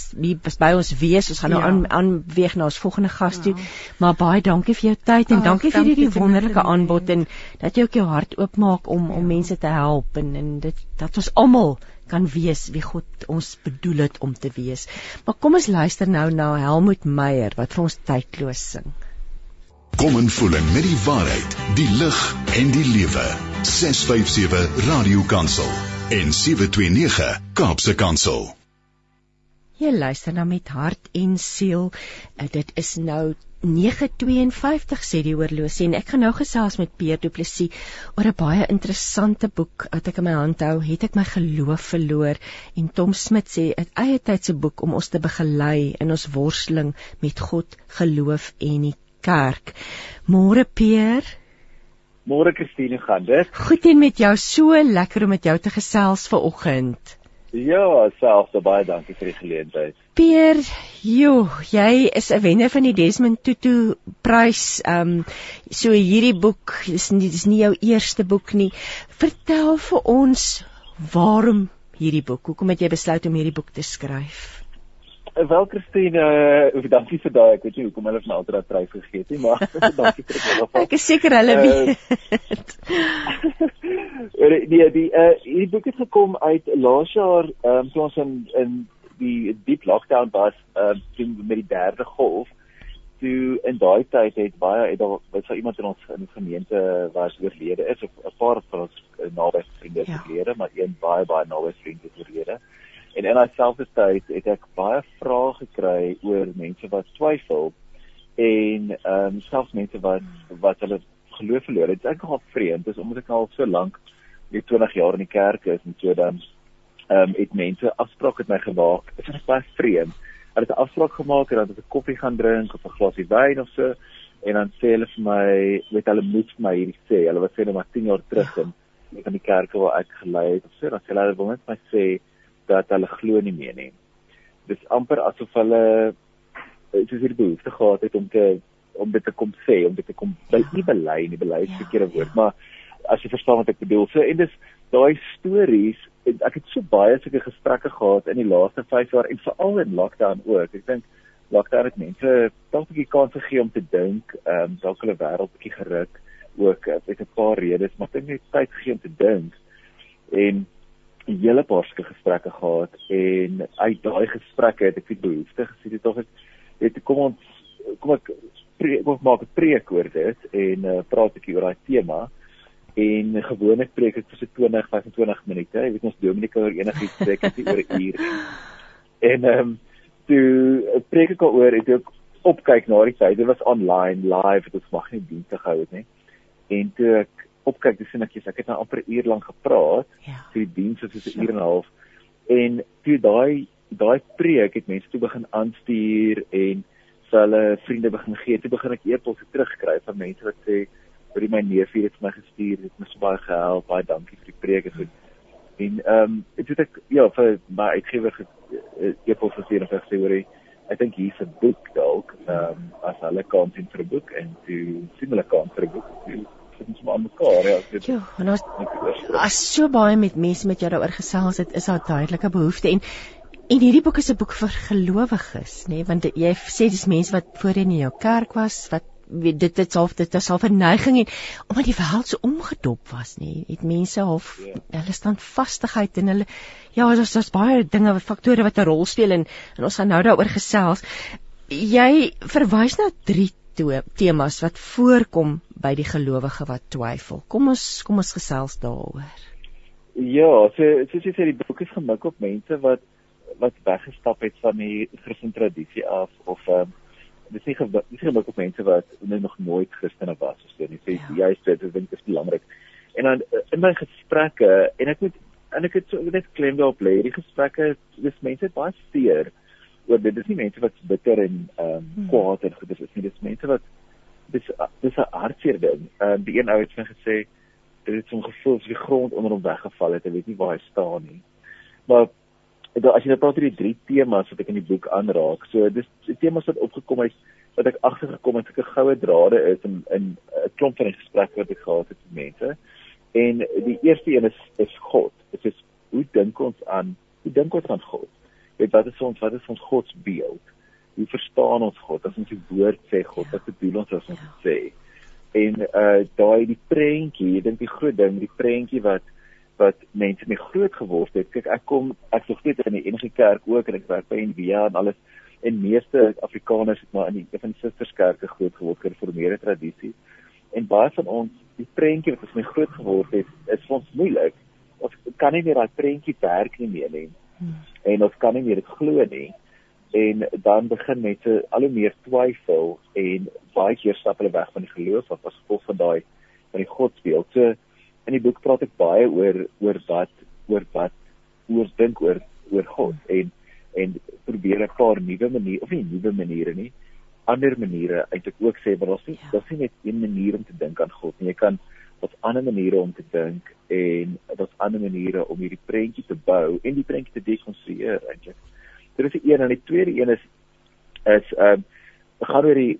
by ons wees. Ons gaan nou ja. aan aanweeg na ons volgende gas toe. Ja. Maar baie dankie vir jou tyd en oh, dankie vir hierdie wonderlike aanbod en dat jy ook jou hart oopmaak om ja. om mense te help en en dit dat ons almal kan wees wie God ons bedoel het om te wees. Maar kom ons luister nou na Helmut Meyer wat vir ons tydloos sing.
Kom en voel met die waarheid, die lig en die lewe. 657 Radio Kansel en 729 Kaapse Kansel.
Jy luister nou met hart en siel. Eh, dit is nou 952 sê die oorlosie en ek gaan nou gesels met Pierre Du Plessis oor 'n baie interessante boek wat ek in my hand hou, het ek my geloof verloor en Tom Smit sê 'n eie tyd se boek om ons te begelei in ons worsteling met God, geloof en die kerk. Môre Pierre
Môre Christine gaan dit?
Goed en met jou so lekker om met jou te gesels ver oggend.
Ja, selfs baie dankie vir die geleentheid.
Pier, jo, jy is 'n wenner van die Desmond Tutu prys. Ehm um, so hierdie boek is nie dis nie jou eerste boek nie. Vertel vir ons waarom hierdie boek? Hoekom het jy besluit om hierdie boek te skryf?
Wel Christine, uh, dankie vir daai. Ek weet nie hoekom hulle my altyd daai prys gegee het nie, maar dankie vir dit.
Ek is seker hulle weet.
nee, die uh hierdie boek het gekom uit laas jaar, ehm um, toe ons in in die diep lockdown was, ehm uh, met die derde golf. Toe in daai tyd het baie het daar was iemand in ons in gemeente was oorlede is of 'n paar van ons uh, naby vriende ja. oorlede, maar een baie baie naby vriend het oorlede. En in dieselfde tyd het ek baie vrae gekry oor mense wat twyfel en ehm um, selfs mense wat wat hulle geloof verloor het. Dit is eintlik al vreemd, dis omdat ek al so lank net 20 jaar in die kerk is en so dan ehm um, het mense afspraak met my gemaak. Dit is baie vreemd. Hulle het 'n afspraak gemaak en dan het 'n koffie gaan drink of 'n glasie wyn of so en dan sê hulle vir my, weet hulle moet vir my hierdie sê. Hulle was sê net maar 10 jaar terug in van die kerke waar ek gelei het of so. Dan sê hulle wil net my sê dat hulle glo nie meer nie. Dis amper asof hulle soos hierdie behoefte gehad het om te om dit te kom sê, om dit te kom by nie bely nie, bely is 'n ja, verkeerde woord, ja. maar as jy verstaan wat ek bedoel. So en dis daai stories ek het so baie sulke gesprekke gehad in die laaste 5 jaar en veral in lockdown ook. Ek dink lockdown het mense dalk 'n bietjie kans gegee om te dink, ehm um, dalk hulle wêreld bietjie geruk ook uh, met 'n paar redes, maar ek dink net tyd gegee om te dink en 'n hele paar sulke gesprekke gehad en uit daai gesprekke het ek die behoefte gesien het tog ek het kom ons kom ek kom maak 'n preek oor dit en uh, praat ek oor daai tema en gewoonlik preek ek vir so 20 25 minute. Jy weet ons Dominike oor enigiets preek ek oor 'n uur. En ehm um, toe preek ek oor het ek opkyk na die tyd. Dit was online live, dit mag nie dienste gehou het nie. En toe ek opkyk, dis en ek het nou amper 'n uur lank gepraat ja. vir die diens so 'n uur en 'n half. En toe daai daai preek het mense toe begin aanstuur en vir hulle vriende begin gee. Toe begin ek e-posse terugkry van mense wat sê vir my neef hier het my gestuur, het my so baie gehelp, baie dankie vir die preek en goed. En ehm um, ek het ek ja vir my uitgewer eh, e-pos gestuur en gesê hoor ek dink hier's 'n boek dalk ehm um, as hulle kan sien vir 'n boek en toe sien hulle kan vir 'n boek. Dit is maar mekaar ja.
Jo, en as as so baie met mense met jou daaroor gesels het, is daar duidelike behoefte en En hierdie boek is 'n boek vir gelowiges, nê, nee? want jy sê dis mense wat voorheen in jou kerk was, wat weet dit dit half dit is half 'n neiging en omdat die wêreld so omgedop was nê het mense half yeah. Ja. hulle staan vastigheid en hulle ja daar's daar's baie dinge faktore wat 'n rol speel en, en ons gaan nou daaroor gesels jy verwys na drie temas wat voorkom by die gelowige wat twyfel kom ons kom ons gesels daaroor
ja so soos jy sê die boek is gemik op mense wat wat weggestap het van die Christelike tradisie af of um, dis nie dis nie ook mense wat nog nooit Christene was of so nie. Sê ja. sê dit dink is belangrik. En dan eh, in my gesprekke en ek moet en ek het so net klem daarop lê, die gesprekke dis mense baie seer oor dit. Dis nie mense wat bitter en ehm um, hmm. kwaad en goed is nie. Dis mense wat dis dis 'n hartseer ding. Ehm uh, die een ou het vir gesê dit het so 'n gevoel of die grond onder hom weggeval het. Hy weet nie waar hy staan nie. Maar Ek as jy nou praat oor die drie temas wat ek in die boek aanraak. So dis temas wat opgekom het wat ek agtergekom het, sulke goue drade is in in 'n klomp van die gesprekke wat ek gehad het met mense. En die eerste een is is God. Dit is hoe dink ons aan hoe dink ons aan God? Weet wat is ons wat is ons God se beeld? Hoe verstaan ons God? As ons die woord sê God, wat bedoel ons as ons dit sê? En uh daai die prentjie, ek dink die groot ding, die prentjie wat wat mense mee groot geword het. Kyk, ek kom ek sou steeds in die enige kerk ook en ek werk by NVA en alles en meeste Afrikaners het maar in die Evan Sisters kerke groot geword, gereformeerde tradisie. En baie van ons, die prentjie wat ons mee groot geword het, is vir ons moeilik. Ons kan nie meer daai prentjie werk nie meer nie. Hmm. En ons kan nie meer dit glo nie. En dan begin mense al hoe meer twyfel en baie keer stap hulle weg van die geloof af as gevolg van daai van die godsbeeld. So in die boek praat ek baie oor oor wat oor wat oor dink oor oor God en en probeer 'n paar nuwe maniere of nie nuwe maniere nie ander maniere eintlik ook sê maar daar's nie ja. daar's nie net een manier om te dink aan God nie jy kan daar's ander maniere om te dink en daar's ander maniere om hierdie prentjie te bou en die prentjie te dekonstrueer eintlik. Dit is die een en die tweede een is is ehm um, gaan oor die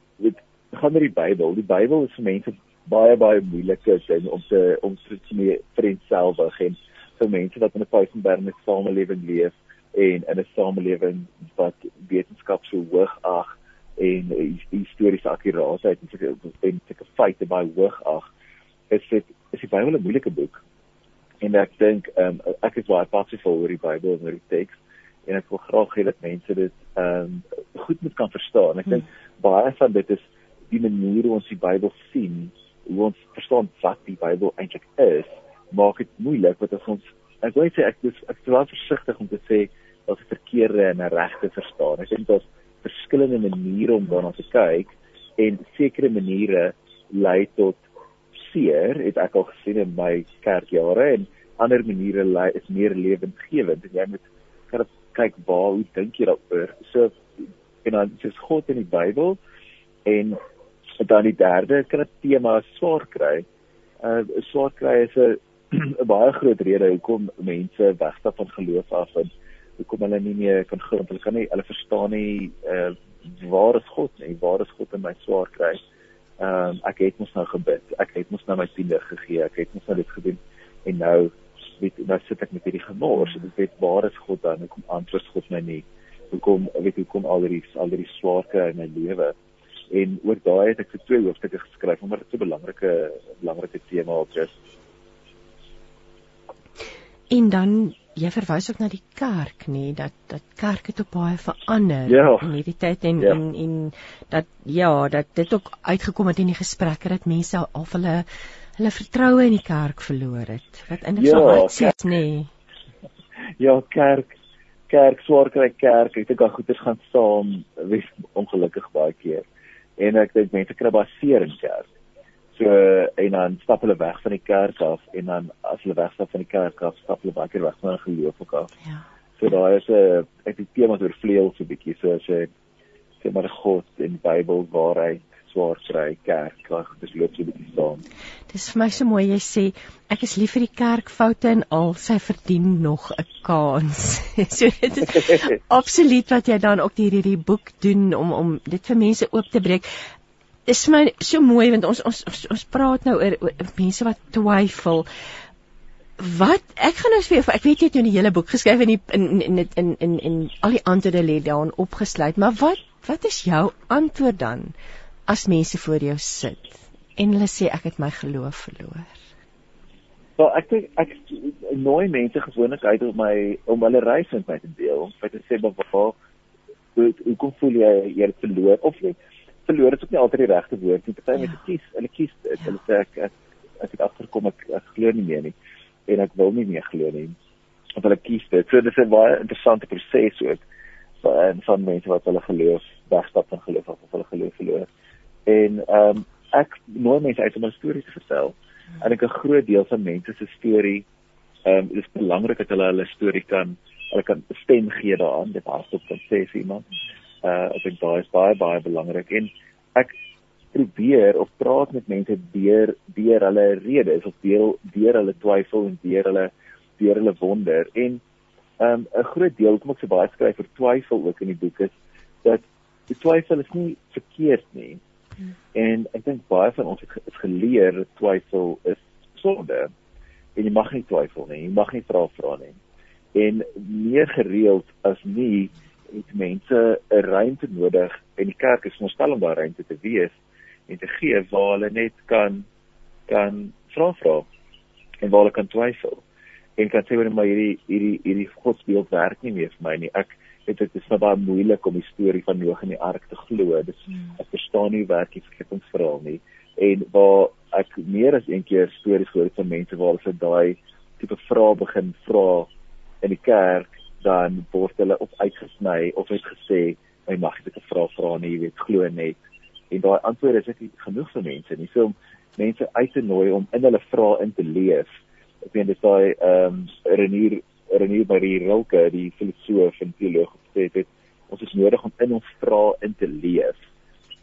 gaan oor die Bybel. Die Bybel is vir mense baie baie moeilike ding om te om te mee vriendselfig en vir mense wat in 'n Pythonberne samelewing leef en in 'n samelewing wat wetenskap so hoog ag en historiese akkuraatheid en sulke en sulke feite baie hoog ag is dit is die Bybel 'n moeilike boek en ek dink um, ek is baie passief oor die Bybel en oor die teks en ek wil graag hê dat mense dit ehm um, goed moet kan verstaan ek dink hmm. baie van dit is die manier hoe ons die Bybel sien hoe ons verstaan wat die Bybel eintlik is, maak dit moeilik want as ons ek wil sê ek is ek is wel versigtig om te sê dat dit verkeerde en regte verstaan. Ek dink daar's verskillende maniere om daarna te kyk en sekere maniere lei tot seer, het ek al gesien in my kerkjare en ander maniere is meer lewensgewend en jy moet kan kyk waar hoe dink jy daaroor. So en dan is God in die Bybel en dan die derde kan 'n tema swaar kry. Uh swaar kry is 'n baie groot rede hoekom mense wegstap van geloof af en hoekom hulle nie meer kan glo. Hulle kan nie hulle verstaan nie uh waar is God nie? Waar is God in my swaar kry? Ehm um, ek het mos nou gebid. Ek het mos nou my tiende gegee. Ek het mos nou dit gedoen en nou weet nou sit ek met hierdie gemors. Ek weet waar is God dan? Hoekom antwoord God my nie? Hoekom weet hoekom al hierdie al hierdie swaarte in my lewe? En oor daai het ek vir twee hoofstukke geskryf omdat dit so 'n belangrike belangrike tema is.
En dan jy verwys ook na die kerk nê dat dat kerk het op baie verander
ja.
in hierdie tyd en,
ja.
en en dat ja dat dit ook uitgekom het in die gesprekke dat mense al hulle hulle vertroue in die kerk verloor het wat eintlik
ja,
so hartseer nê
ja kerk kerk swaar kry kerk ek dink al goeders gaan saam wees ongelukkig baie keer en ek dink mense kry baie seer in kerk So en dan stap hulle weg van die kerk af en dan as hulle wegstap van die kerk af, stap hulle baie keer weg van hulle geloof ook af.
Ja.
So daai is 'n ek die tema oor vleuel so 'n bietjie so as jy sê maar God en Bybel waarheid swaar kry kerk, ag dis loop so 'n bietjie saam.
Dis vir my so mooi jy sê ek is lief vir die kerk foute en al sy verdien nog 'n kans. so dit is absoluut wat jy dan ook hierdie hierdie boek doen om om dit vir mense oop te breek dis vir my so mooi want ons ons ons, ons praat nou oor, oor mense wat twyfel. Wat ek gaan nou jou ek weet jy het nou die hele boek geskryf in die in in in in in, al die antwoorde lê daarin opgesluit, maar wat wat is jou antwoord dan as mense voor jou sit en hulle sê ek het my geloof verloor?
Wel ek dink ek nooi mense gewoonlik uit om my om hulle reis met my te deel. Om te sê maar waar hoe hoe voel jy jy het verloor of jy verloor is ook nie altyd die regte woord nie. Party mense kies, hulle kies dit. Hulle sê ek ek ek het agterkom ek, ek glo nie meer nie en ek wil nie meer glo nie. Want hulle kies dit. So dis 'n baie interessante proses ook van van mense wat hulle geloof wegstap van geloof of hulle geloof verloor. En ehm um, ek nooi mense uit om 'n storie te vertel. En ek 'n groot deel van mense se storie ehm um, dis belangrik dat hulle hulle storie kan hulle kan stem gee daaraan, dit hardop kan sê vir iemand. Uh ek dink daai is baie baie belangrik en ek probeer of praat met mense deur deur hulle redes of deur deur hulle twyfel en deur hulle deur hulle wonder en um 'n groot deel kom ek so baie skryf vir twyfel ook in die boek is dat die twyfel is nie verkeerd nie. Hmm. En ek dink baie van ons het geleer dat twyfel is sonde. En jy mag nie twyfel nie, jy mag nie vra vra nie. En meer gereeld as nie het mense 'n ruimte nodig en die kerk is verstel om daai ruimte te wees en te gee waar hulle net kan kan vra vra en waar hulle kan twyfel en kan sê maar hierdie hierdie hierdie godsbeeld werk nie meer vir my nie. Ek weet dit is baie moeilik om die storie van Noag en die ark te glo. Dis hmm. ek verstaan nie werk die skepingsverhaal nie. En waar ek meer as een keer stories gehoor het van mense waar hulle daai tipe vrae begin vra in die kerk dan word hulle op uitgesny of het gesê my mag dit 'n vraag vra nie, jy weet glo net. En daai antwoord is ek genoeg vir mense, nie so om mense uit te nooi om in hulle vrae in te leef. Ek meen dis daai ehm um, Renier Renier Marie Rilke, die filosoof en teoloog gesê het, ons is nodig om in ons vrae in te leef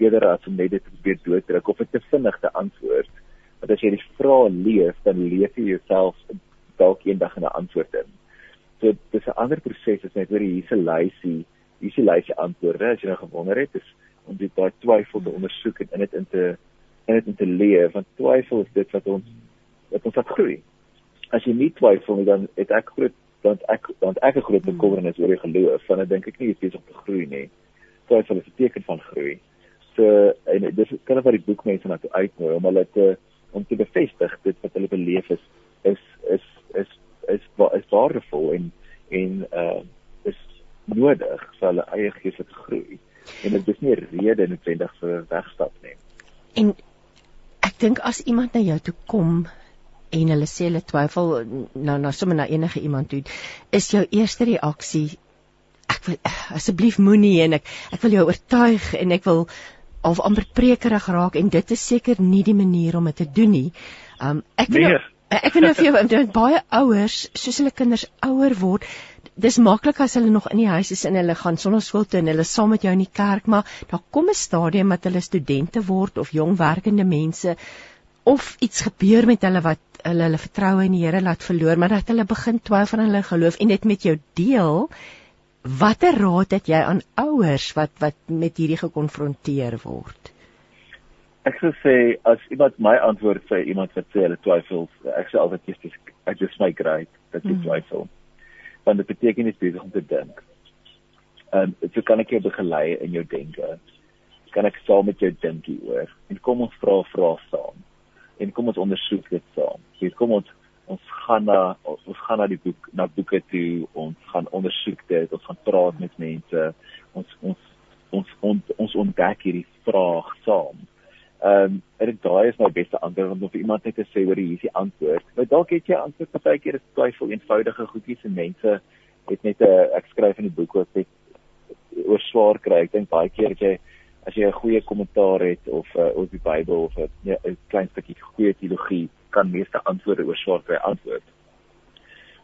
eerder as om net dit probeer dooddruk of 'n te vinnige antwoord. Want as jy die vrae leef, dan leef jy jouself dalk eendag 'n antwoord in. So dis 'n ander proses as net oor hierdie lysie, hierdie lysie antwoorde as jy nou gewonder het, is om dit daai twyfel te ondersoek en in dit in te in dit in te leef, want twyfel is dit wat ons wat ons laat groei. As jy nie twyfel nie, dan het ek groot dan ek dan ek 'n groot bekommernis oor die geloof, want ek dink ek nie jy is besig om te groei nie. Twyfel is 'n teken van groei. So en dis kan of wat die boek mense na toe uitnooi om hulle te om te bevestig dit wat hulle beleef is is is is is is waardevol en en uh is nodig vir hulle eie geestelike groei. En dit is nie 'n rede noodwendig vir wegstap nie.
En ek dink as iemand na jou toe kom en hulle sê hulle twyfel nou na sommer na enige iemand toe, is jou eerste reaksie ek wil asseblief moenie en ek ek wil jou oortuig en ek wil of amper prekerig raak en dit is seker nie die manier om dit te doen nie. Um ek wil nee. Eh, ek weet nou vir jou baie ouers, soos hulle kinders ouer word, dis maklik as hulle nog in die huis is en hulle gaan sonder skool toe en hulle saam met jou in die kerk, maar daar kom 'n stadium dat hulle studente word of jong werkende mense of iets gebeur met hulle wat hulle hulle vertroue in die Here laat verloor, maar dat hulle begin twyfel aan hulle geloof en dit met jou deel. Watter raad het jy aan ouers wat wat met hierdie gekonfronteer word?
Ek sou sê as iemand my antwoord sê iemand wat sê hulle twyfel, ek sê altyd dis ek dis my great dat jy mm. twyfel. Want dit beteken jy is besig om te dink. Ehm um, so kan ek jou begelei in jou denke. Kan ek saam met jou dink hieroor en kom ons vra vra saam. En kom ons ondersoek dit saam. Hier kom ons ons gaan na ons gaan na die boek na boeke toe, ons gaan ondersoek dit, ons gaan praat met mense. Ons ons ons ons, ons ontdek hierdie vraag saam. Ehm um, ek daai is my beste antwoord want of iemand net te sê oor hierdie antwoord. Maar dalk het jy antwoord partykeer is twyfel eenvoudige goedjies en mense het net 'n ek skryf in die boek ook net oor swaar kry. Ek dink baie keer as jy as jy 'n goeie kommentaar het of uh, oor die Bybel of 'n ja, klein stukkie goeie teologie kan meeste antwoorde oor swaar kry antwoord.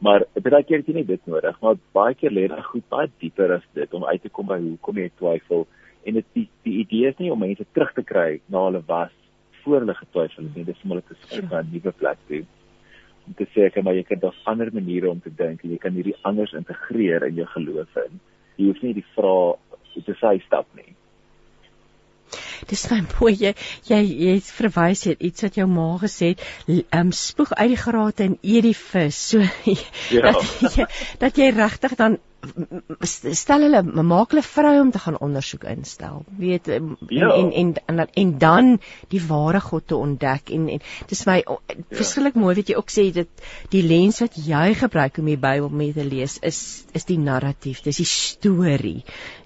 Maar baie keer het jy nie dit nodig, maar baie keer lê daar goed baie dieper as dit om uit te kom by hoekom jy twyfel en dit die, die idee is nie om mense terug te kry na hulle was voor hulle getwyfel het nie dis om hulle te skuif na 'n nuwe plek toe. Om te sê ek maar jy kan daar ander maniere om te dink. En jy kan hierdie anders integreer in jou geloof in. Jy hoef nie die vrae te sê stap nie.
Dis my mooi. Jy jy jy verwys het iets wat jou ma gesê het, um, spoeg uit die grate en eet die vis. So ja. dat jy dat jy regtig dan stel hulle maak hulle vrou om te gaan ondersoek instel weet en, ja. en, en en en dan die ware God te ontdek en en dis my ja. verskriklik mooi wat jy ook sê dit die lens wat jy gebruik om die Bybel mee te lees is is die narratief dis die storie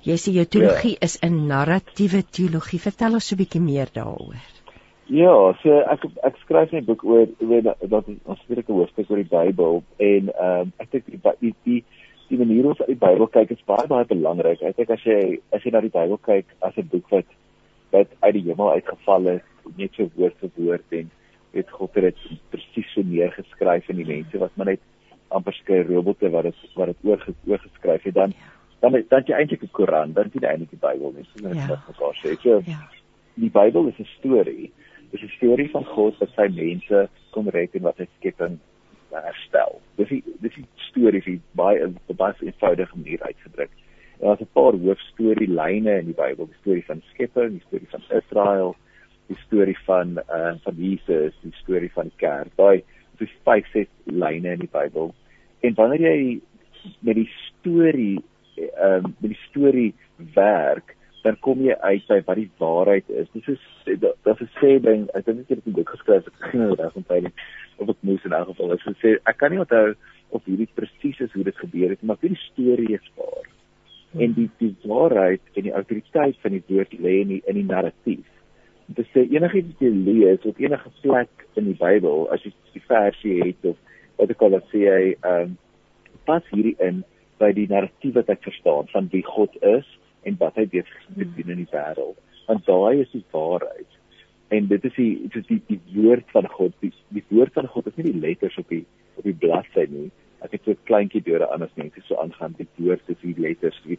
jy sê jou teologie ja. is 'n narratiewe teologie vertel ons so 'n bietjie meer daaroor
Ja, so ek ek skryf 'n boek oor oor dat ons 'n hoofstuk oor die Bybel en ehm um, ek dink die die, die die manier hoe ons uit die Bybel kyk is baie baie belangrik. Ek dink as jy as jy na die Bybel kyk as 'n boek wat wat uit die hemel uitgeval is, net so woord vir woord en weet God het dit presies so neergeskryf in die mense wat maar net amper skei robotte wat dit wat dit oor oorgeskryf het dan dan dan jy eintlik 'n Koran, dan jy eintlik die Bybel nie. So net ja. wat mekaar sê. So ja. die Bybel is 'n storie. Dit is 'n storie van God wat sy mense kom red en wat hy skepping herstel. Dis die dis die storie vir baie op baie eenvoudige manier uitgedruk. En daar's 'n paar hoofstorielyne in die Bybel, die storie van skepping, die storie van Israel, die storie van uh van Jesus, die storie van die kerk. Daai is vyf ses lyne in die Bybel. En wanneer jy met die storie ehm um, met die storie werk, dan kom jy uit by wat die waarheid is. Dis is is 'n sê ding, ek dink ek het dit geskryf, ek geen reg onthou nie of ek moes in elk geval. As gesê ek kan nie onthou of hierdie presies is hoe dit gebeur het maar die storie is waar. En die die waarheid en die autoriteit van die woord lê in die in die narratief. Dit sê enigiets wat jy lees op enige plek in die Bybel as jy die versie het of wat ek al sê hy ehm um, pas hierdie in by die narratief wat ek verstaan van wie God is en wat hy besig is te doen in die wêreld. Want daai is die waarheid. En dit is die dit is die, die woord van God. Die, die woord van God is nie die letters op die op die bladsy nie. Ek het so 'n kleintjie deure anders mense so aangaan die woord is die letters. Die,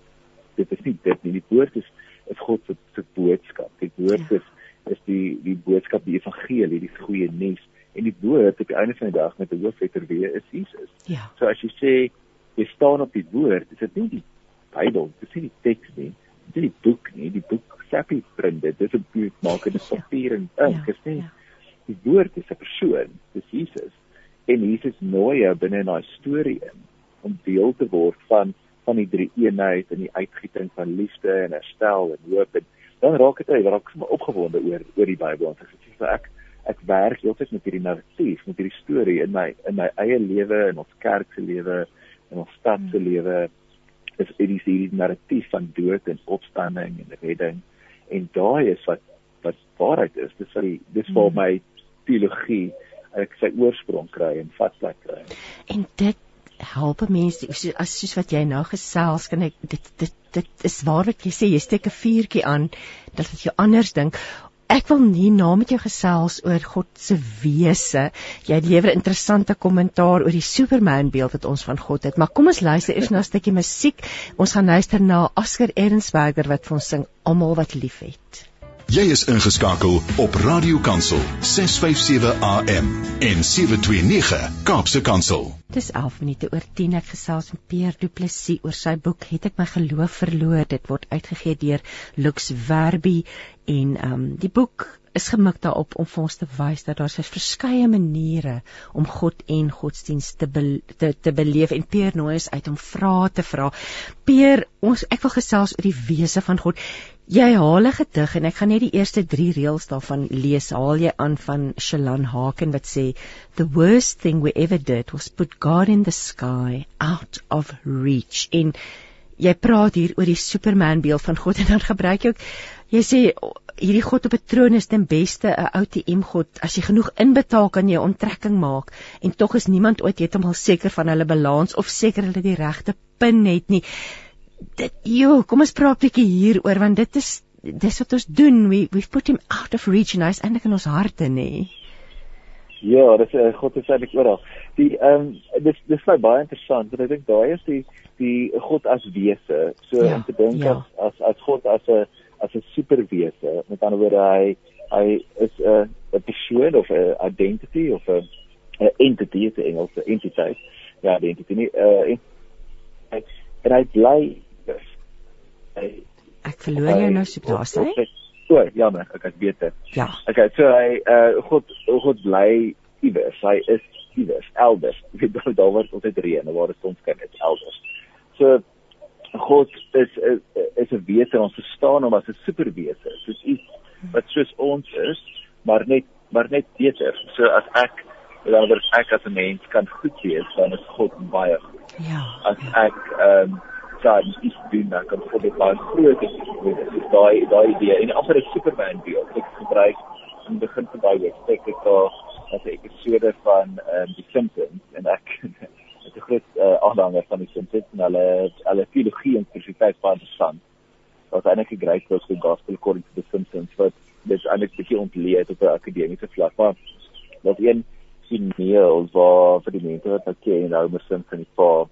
dit is nie dit nie. Die woord is is God se se boodskap. Die woord ja. is is die die boodskap die evangelie die goeie nuus. En die woord op die einde van die dag met 'n hoofletter W is Jesus.
Ja.
So as jy sê jy staan op die woord is dit nie die Bybel dis nie die teks nie dis die boek nie die boek sappie print dit. Dis 'n boek maak 'n ja. papier en ink, ja, is nie. Ja. Die woord is 'n persoon, dis Jesus. En Jesus nooi jou binne in daai storie in om deel te word van van die drie eenheid en die uitgieting van liefde en herstel en hoop en dan raak dit uit, raak sommer opgewonde oor oor die Bybel en sê ek ek werk heeltyd met hierdie narratief, met hierdie storie in my in my eie lewe en ons kerk se lewe en ons stad se hmm. lewe is hierdie hierdie narratief van dood en opstanding en redding. En daai is wat wat waarheid is. Dis vir dis vir hmm. my teologie ek sy oorsprong kry en vasplek kry.
En dit help mense as soos wat jy nou gesels kan ek dit dit dit is waar wat jy sê jy steek 'n vuurtjie aan dat dit jou anders dink Ek wil nie na met jou gesels oor God se wese. Jy lewer interessante kommentaar oor die Superman beeld wat ons van God het, maar kom ons luister eers na 'n stukkie musiek. Ons gaan luister na Oscar Ernsberger wat vir ons sing Almal wat liefhet.
Jy is ingeskakel op Radio Kansel 657 AM en 729 Kaapse Kansel.
Dis 11 minute oor 10 ek gesels met Pierre Du Plessis oor sy boek Het ek my geloof verloor. Dit word uitgegee deur Lux Verbi en um, die boek is gemik daarop om vir ons te wys dat daar verskeie maniere om God en godsdienst te be, te, te beleef en Peer nooi is uit om vrae te vra. Peer, ons ek wil gesels oor die wese van God. Jy haal 'n gedig en ek gaan net die eerste 3 reëls daarvan lees. Haal jy aan van Shelan Haken wat sê the worst thing we ever did was put God in the sky out of reach. En jy praat hier oor die Superman beeld van God en dan gebruik jy ook jy sê hierdie God op 'n troon is ten beste 'n OTM God. As jy genoeg inbetaal kan jy onttrekking maak en tog is niemand ooit heeltemal seker van hulle balans of seker hulle die regte pin het nie. Dit jo, kom ons praat 'n bietjie hieroor want dit is dis wat ons doen. We we've put him out of reach and he's eintlik in ons harte, nê.
Ja, dis uh, God is eintlik oral. Die ehm um, dis dis vir baie interessant want ek dink daai is die die God as wese. So ja, om te dink ja. as as as God as 'n as 'n superwese. Met ander woorde hy hy is 'n 'n persoon of 'n identity of 'n 'n entity in Engels, 'n entiteit. Ja, die entity nie uh en hy bly
Ek verloor jou nou soop daar sê.
So, jammer, ek het beter.
Ja.
Okay, so hy uh God God bly iewers. Hy is iewers, elders. Jy weet daar word altyd reën, waar is ons kind? Dit's elders. So God is is is 'n wese ons verstaan hom as 'n superwese. Soos iets wat soos ons is, maar net maar net beter. So as ek dan word ek as 'n mens kan goed wees, dan is God baie goed.
Ja.
As ek ehm um, dan is doen dan kan God dit baie groot is. Dis daai daai idee en amper 'n superman beeld. Ek gebruik in begin van daai ek het daar as 'n episode van um, die Simpsons en ek is 'n groot uh, aanhanger van die Simpsons en hulle hulle teologie en spesifiek baie interessant. Daar's eintlik 'n great book vir gospel according to the Simpsons wat dit eintlik bietjie ontleed op 'n akademiese vlak. Maar dat een signeel waar vir die mense wat ek ken nou met Simpsons die pa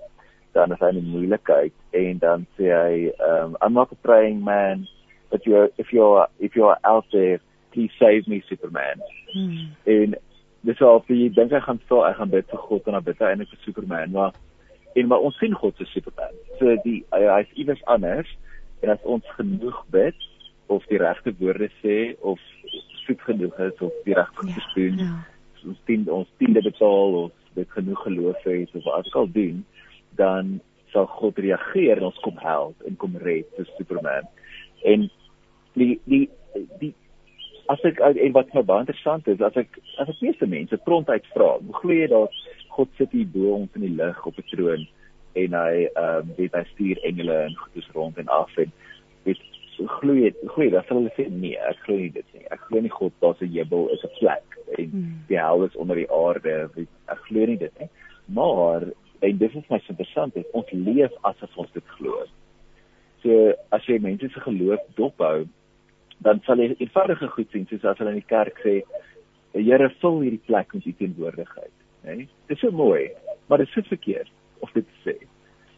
dan is hy in moeilikheid en dan sê hy um I'm not a praying man but you if you're if you're out there please save me superman. Hmm. En dis al vir jy dink ek gaan sê ek gaan bid vir God en dan bid hy eintlik vir Superman maar en maar ons sien God se Superman. So die hy, hy is iewers anders en as ons genoeg bid of die regte woorde sê of soet genoeg is of die regte ja, doen. Ja. Ons dien ons diende betaal of dit genoeg geloof het of wat ook al doen dan sal God reageer en ons kom help en kom red soos Superman. En die die die as ek en wat my baie interessant is, as ek as ek meeste mense prontuit vra, hoe glo jy dat God sit hier bo ons in die lig op 'n troon en hy ehm um, weet hy stuur engele en goedes rond en af en weet glo jy glo jy dat hulle sê nee, ek glo nie dit nie. Ek glo nie God daar's 'n hemel is 'n plek en hmm. die hel is onder die aarde. Weet, ek glo nie dit nie. Maar en dit is my interessant is ons leef asof ons dit glo. So as jy mense se geloof dophou dan sal jy eenvoudige goed sien soos as hulle in die kerk sê Here vul hierdie plek met u teenwoordigheid, né? Nee? Dit is so mooi, maar dit is so verkeerd of dit sê.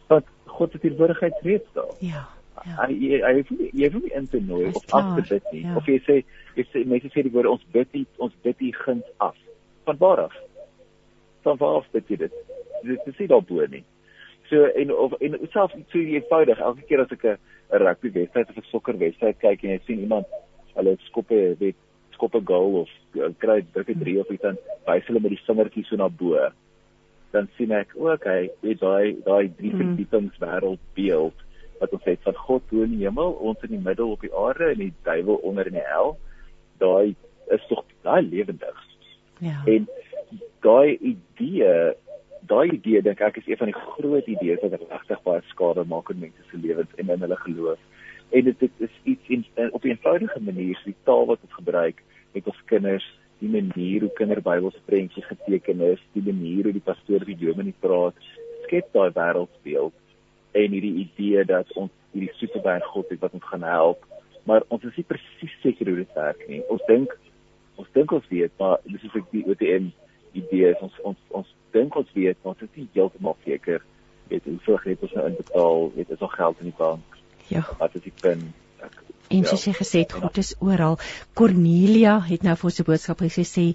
Want God se teenwoordigheid reeds daar.
Ja.
Ja. Hy hy jy wil nie in te nooi of af te bid nie. Ja. Of jy sê jy sê mense sê die woorde ons bid nie, ons bid nie guns af. Van waar af? Van waar af bid jy dit? Dit is nie daarbo nie. So en of en selfs so eenvoudig elke keer as ek 'n 'n rugby wedstryd of 'n sokker wedstryd kyk en jy sien iemand hulle skoppe weet skoppe goal of uh, kry dit drie of iets dan wys hulle met die vingertjie so na bo dan sien ek o, okay weet daai daai drie mm. verdiepings wêreld beeld wat ons het van God bo in die hemel ons in die middel op die aarde en die duiwel onder in die hel daai is tog daai lewendig
ja
en daai idee daai idee dink ek is een van die groot idees wat regtig baie skade maak in mense se lewens en in hulle geloof. En dit dit is iets in, in op 'n eenvoudige manier, die taal wat ons gebruik met ons kinders, die manier hoe kinderbybels prentjies geteken is, die manier hoe die pastoor die dominee praat, skep daai wêreldbeeld en hierdie idee dat ons hierdie superberg God het wat ons gaan help, maar ons is nie presies seker hoe dit werk nie. Ons dink ons dink ons weet, maar dis is ek die OTM idee is ons ons ons dink ons weet, maar ons is nie heeltemal seker weet hoeveel geld ons nou inbetaal, weet is nog geld in die bank.
Ja.
Wat is die? Ek
En ja. soos jy gesê God is oral. Cornelia het nou vir ons 'n boodskap gesê sê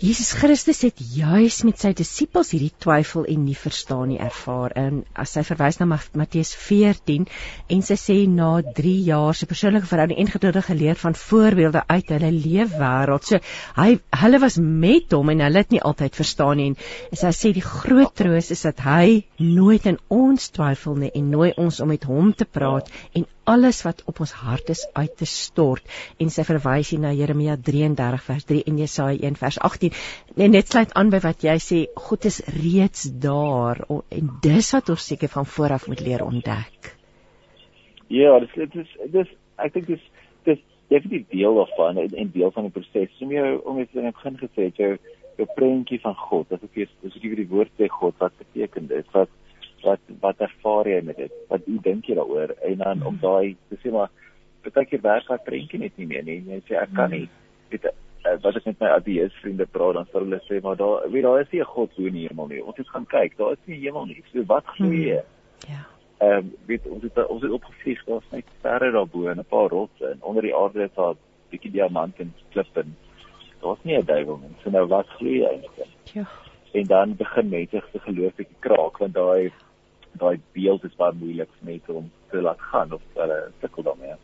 Jesus Christus het juis met sy disippels hierdie twyfel en nie verstaan nie ervaar. En as sy verwys na Matteus 14 en sy sê na 3 jaar se persoonlike verhouding en geduldige geleer van voorbeelde uit hulle leefwêreld. So hy hulle was met hom en hulle het nie altyd verstaan nie. En sy sê die groot troos is dat hy nooit in ons twyfel nie en nooi ons om met hom te praat en alles wat op ons hart is uit te stort en sy verwys hier na Jeremia 33 vers 3 en Jesaja 1 vers 18 en net sluit aan by wat jy sê God is reeds daar en dis wat ons seker van vooraf moet leer ontdek.
Ja, dis dit is dis ek dink dis dis definitief deel daarvan en, en deel van die proses. Om jou om iets in die begin gesê het jou jou prentjie van God, dat ek eers dis ek die woord sê God wat beteken dit wat wat wat ervaar jy met dit? Wat hoe dink jy daaroor? En dan om daai te sê maar baie keer werk daai prentjie net nie meer nie. Jy sê ek kan nie. Dit eh, wat ek met my ateïs vriende praat dan sal hulle sê maar daar weet daar is nie 'n God bo in die hemel nie. Ons moet gaan kyk. Daar is nie hemel nie. So wat glo jy? Ja. Ehm um, weet ons het ons het opgevlieg daar's net sterre daarbo en 'n paar rotse en onder die aarde is daar 'n bietjie diamant en klippe. Daar's nie 'n duiwel nie. So nou wat glo jy eintlik? Ja. En dan begin mense se geloof bietjie kraak want daai daai beeld is baie moeilik vir mense om te laat gaan of hulle sukkel daarmee.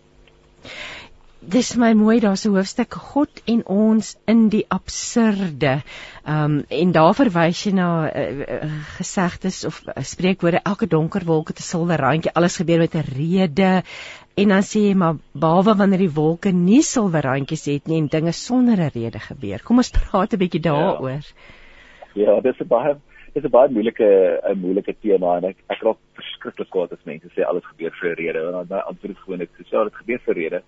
Dis my mooi daar's 'n hoofstuk God en ons in die absurde. Ehm um, en daar verwys jy na uh, uh, gesegdes of uh, spreekwoorde elke donker wolk het 'n silwer randjie, alles gebeur met 'n rede. En dan sê jy maar behalwe wanneer die wolke nie silwer randjies het nie en dinge sonder 'n rede gebeur. Kom ons praat 'n bietjie daaroor.
Ja, ja dis 'n baie is 'n baie moeilike 'n moeilike tema en ek ek raak verskriklik kwaad as mense sê alles gebeur vir 'n rede want dan antwoord gewoonlik ek sê ja dit gebeur vir 'n rede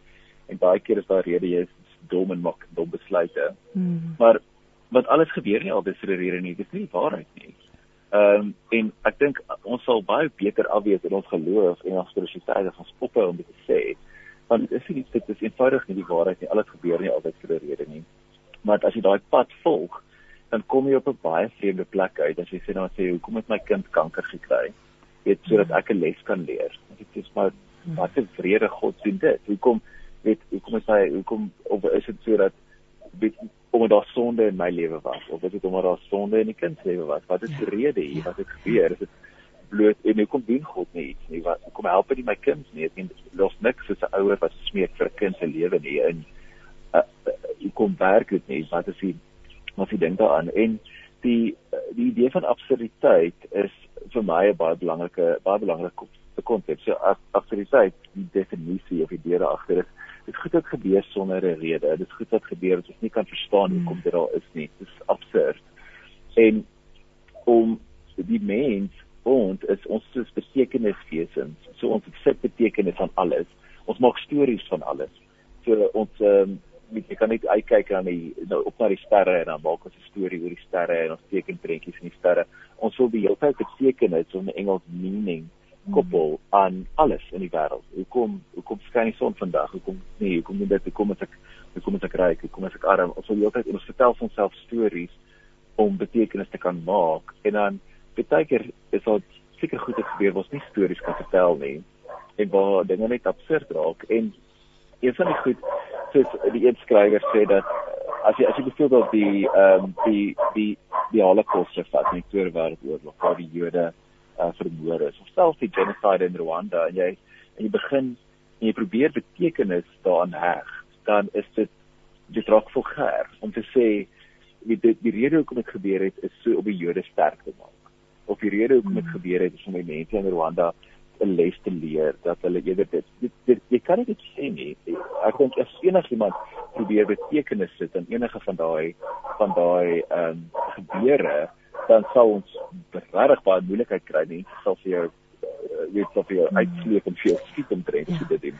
en baie keer is daar rede jy is dom en maak dom besluite. Hmm. Maar wat alles gebeur nie altyd vir 'n rede nie, dis nie die waarheid nie. Ehm um, en ek dink ons sal baie beter afwees in ons geloof en ons spiritualiteit as ons ophou om dit te sê. Want dit is nie dit is eenvoudig nie die waarheid nie. Alles gebeur nie altyd vir 'n rede nie. Maar as jy daai pad volg, dan kom jy op 'n baie vreemde plek uit as jy sê nou sê hoekom het my kind kanker gekry? Weet sodat ek 'n les kan leer. Dit is maar wat 'n vrede God doen dit. Hoekom weet hoekom is hy hoekom of is dit sodat weet omdat daar sonde in my lewe was of is dit omdat daar sonde in die kind se lewe was? Wat is die rede hier wat het gebeur? Is dit bloot en hoekom doen God nie iets nie? Wat kom help dit my kind nie? Ek meen los niks soos 'n ouer wat smeek vir 'n kind se lewe nie in uh, uh, hoe kom werk dit nie? Wat is die maar jy dink daaraan en die die idee van absurditeit is vir my 'n baie belangrike baie belangrike konsep. So absurditeit, die definisie of idee daar agter is dit goed wat gebeur sonder 'n rede. Dit goed wat gebeur wat ons nie kan verstaan hoe kom dit daar is nie. Dit is absurd. En om die mens ons is ons is betekeniswesens. So ons het betekenis van alles. Ons maak stories van alles. So ons ehm um, jy kan net uitkyk aan die nou op na die sterre en dan maak ons 'n storie oor die sterre en ons teken prentjies in die sterre. Ons wil die hele tyd beteken het om 'n Engels meaning koppel aan alles in die wêreld. Hoekom hoekom skyn die son vandag? Hoekom nee, hoekom moet dit hoekom is ek hoekom is ek ryk? Hoekom is ek arm? Ons wil die hele tyd ons vertel vir onsself stories om betekenis te kan maak en dan baie keer is dit seker goed het gebeur wat ons nie stories kan vertel nie en waar dinge net absurd raak en een van die goed soos die een skrywer sê dat as jy as jy byvoorbeeld die ehm um, die die die Holocaust vat in die Tweede Wêreldoorlog waar die Jode uh, vermoor is of selfs die genocide in Rwanda en jy en jy begin en jy probeer betekenis daaraan heg dan is dit dit raak vulgair om te sê die die, die rede hoekom dit gebeur het is so om die Jode sterk te maak of die rede hoekom dit hmm. gebeur het is om die mense in Rwanda 'n les te leer dat hulle eerder dit, dit, dit jy kan dit sê nie. Ek dink as enigiemand probeer betekenis sit in enige van daai van daai ehm um, gebeure, dan sal ons regtig baie moeilikheid kry nie. Dit sal vir jou weet of jy uitsleep en veel skiet om te ja. doen.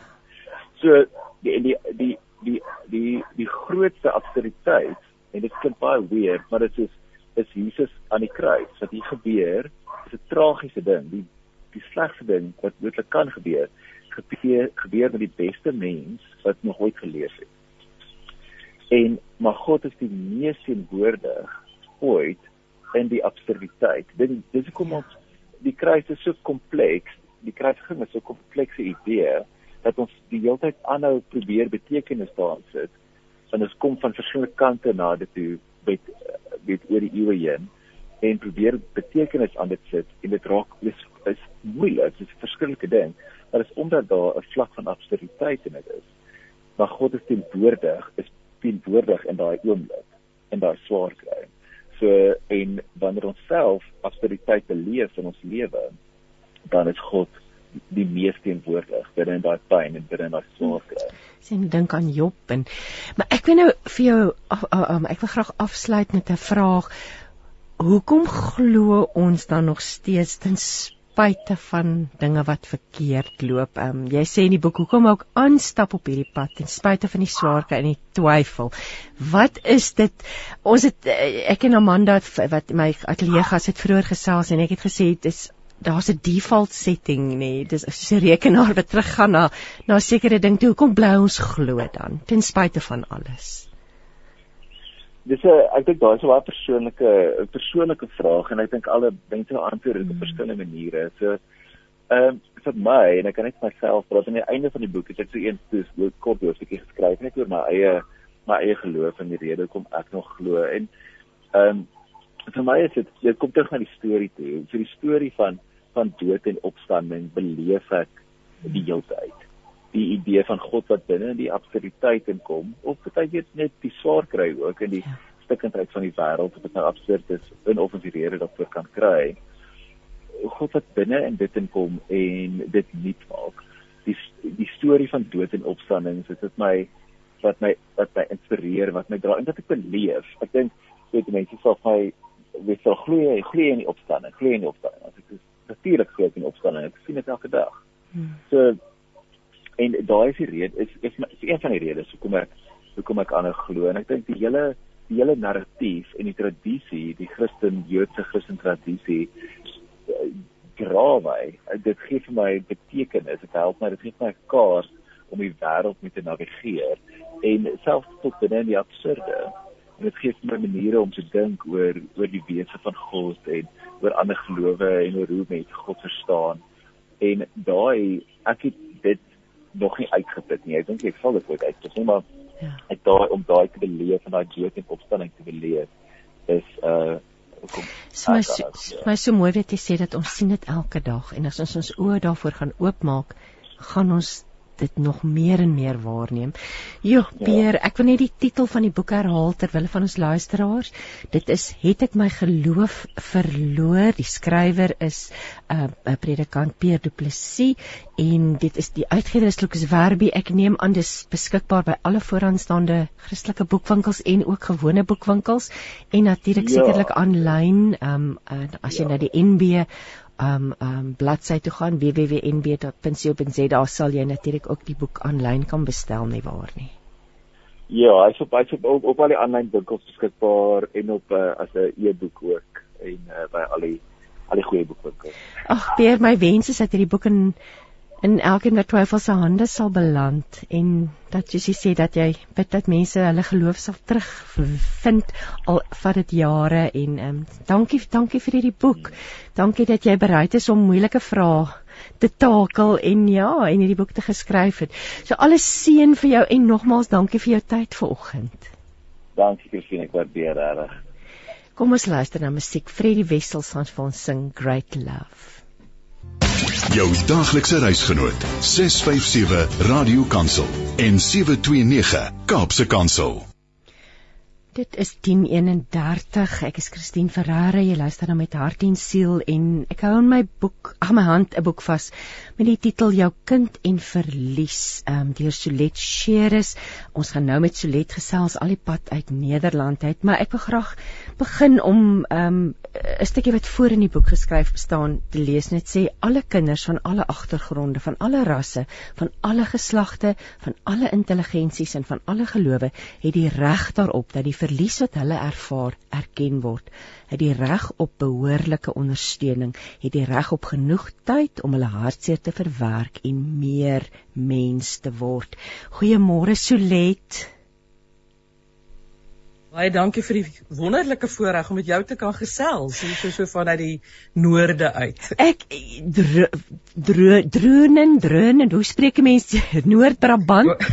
So die die die die die die grootste absurditeit en dit klink baie weird, maar dit is is Jesus aan die kruis. Wat hier gebeur, is 'n tragiese ding. Die die slegste ding wat moontlik kan gebeur, gebeur gebeur met die beste mens wat nog ooit geleef het. En maar God is die mees teenwoordig ooit in die absurditeit. Dit dis hoekom ons die kruis is so kompleks, die kruisiging is so 'n komplekse idee dat ons die hele tyd aanhou probeer betekenis daarin sit. En ons kom van verskillende kante na dit toe met met oor die eeue heen en probeer betekenis aan dit sit en dit raak is is moeilik, dit is 'n verskillike ding, maar is omdat daar 'n vlak van absurditeit in dit is. Maar God is teenwoordig, is teenwoordig in daai oomblik, in daai swaar kry. So en wanneer ons self absurditeit beleef in ons lewe, dan is God die mees teenwoordig binne in daai pyn en binne in daai swaar kry.
Sien dink aan Job en maar ek wil nou vir jou af, um, ek wil graag afsluit met 'n vraag hoekom glo ons dan nog steeds ten spyte van dinge wat verkeerd loop? Um, jy sê in die boek hoekom ook aanstap op hierdie pad ten spyte van die swaarke en die twyfel. Wat is dit? Ons het eh, ek en Amanda wat my ateljee gas het vroeër gesels en ek het gesê dit is daar's 'n default setting nê. Nee. Dis so 'n rekenaar wat teruggaan na na 'n sekere ding toe. Hoekom bly ons glo dan ten spyte van alles?
Dis 'n ek dink daar is 'n baie persoonlike persoonlike vraag en ek dink alle mense antwoord dit op verskillende maniere. So ehm um, vir my en ek kan net myself praat aan die einde van die boek het ek so een toes ook kort hoofstukkie geskryf net oor my eie my eie geloof en die rede hoekom ek nog glo en ehm um, vir my is dit dit kom terug na die storie toe. So die storie van van dood en opstanding beleef ek die hele tyd die idee van God wat binne in die absurditeit inkom of baie keer net die swaar kry ook in die ja. stikkindheid van die wêreld of dit nou absurd is en of ons die rede daarvoor kan kry. God wat binne in dit inkom en dit nuut maak. Die die storie van dood en opstanding is dit my wat my wat my inspireer wat my dra en wat ek beleef. Ek dink weet mense sal my weet sal glo glo in die opstanding glo in die opstanding. As ek natuurlik glo in die opstanding ek sien dit elke dag. Hmm. so en daai is die rede is is, is een van die redes hoekom ek hoekom ek aanhou glo. En ek dink die hele die hele narratief en die tradisie die Christen Joodse Christen tradisie grawe dit gee vir my betekenis dit help my dit gee my 'n kaart om die wêreld mee te navigeer en selfs tot binne die absurde. En dit gee my maniere om te dink oor oor die wese van God en oor ander gelowe en oor hoe mense God verstaan. En daai ek het dit nog nie uitgeput nie. Ek dink ek sal dit ooit uitput nie, maar ja. Ek daai om daai te beleef en daai dood en opstanding te beleef is uh
kom. So my so, my so mooi weet jy sê dat ons sien dit elke dag en as ons ons oë daarvoor gaan oopmaak, gaan ons dit nog meer en meer waarneem. Jo, ja. Pier, ek wil net die titel van die boek herhaal ter wille van ons luisteraars. Dit is Het ek my geloof verloor? Die skrywer is 'n uh, 'n predikant Pierre Du Plessis en dit is die uitgewer is Lucas Verbi. Ek neem aan dis beskikbaar by alle vooraanstaande Christelike boekwinkels en ook gewone boekwinkels en natuurlik ja. sekerlik aanlyn. Ehm um, uh, as jy ja. na die NB um um bladsy toe gaan www.nb.co.za sal jy natuurlik ook die boek aanlyn kan bestel nie waar nie.
Ja, hy's op hy's op, op op al die aanlyn winkels beskikbaar en op uh, as 'n e-boek ook en uh, by al die al die goeie boekwinkels.
Ag, Peer, my wens is dat hierdie boek in in elkeen wat twyfel se hande sal beland en dat jy sê dat jy bid dat mense hulle geloof sal terugvind al vat dit jare en um, dankie dankie vir hierdie boek. Dankie dat jy bereid is om moeilike vrae te takel en ja, en hierdie boek te geskryf het. So alles seën vir jou en nogmaals dankie vir jou tyd vanoggend.
Dankie Christine, ek waardeer dit.
Kom ons luister na musiek. Freddie Wessels gaan vir ons sing Great Love.
Jou daglikse reisgenoot 657 Radio Kansel en 729 Kaapse Kansel.
Dit is 10:31. Ek is Christine Ferreira. Jy luister na met hart en siel en ek hou in my boek, ag my hand 'n boek vas met die titel Jou kind en verlies, um, deur Solet Sheres. Ons gaan nou met Solet gesels al die pad uit Nederland uit, maar ek wil graag begin om ehm um, 'n stukkie wat voor in die boek geskryf staan te lees net sê alle kinders van alle agtergronde, van alle rasse, van alle geslagte, van alle intelligensies en van alle gelowe het die reg daarop dat die verlies wat hulle ervaar erken word, het die reg op behoorlike ondersteuning, het die reg op genoeg tyd om hulle hartseer te verwerk en meer mens te word. Goeiemôre Solet.
Baie dankie vir die wonderlike voorreg om met jou te kan gesels, hier so so vanuit die noorde uit.
Ek dronen, dronen, hoe spreek mense Noord-Brabant?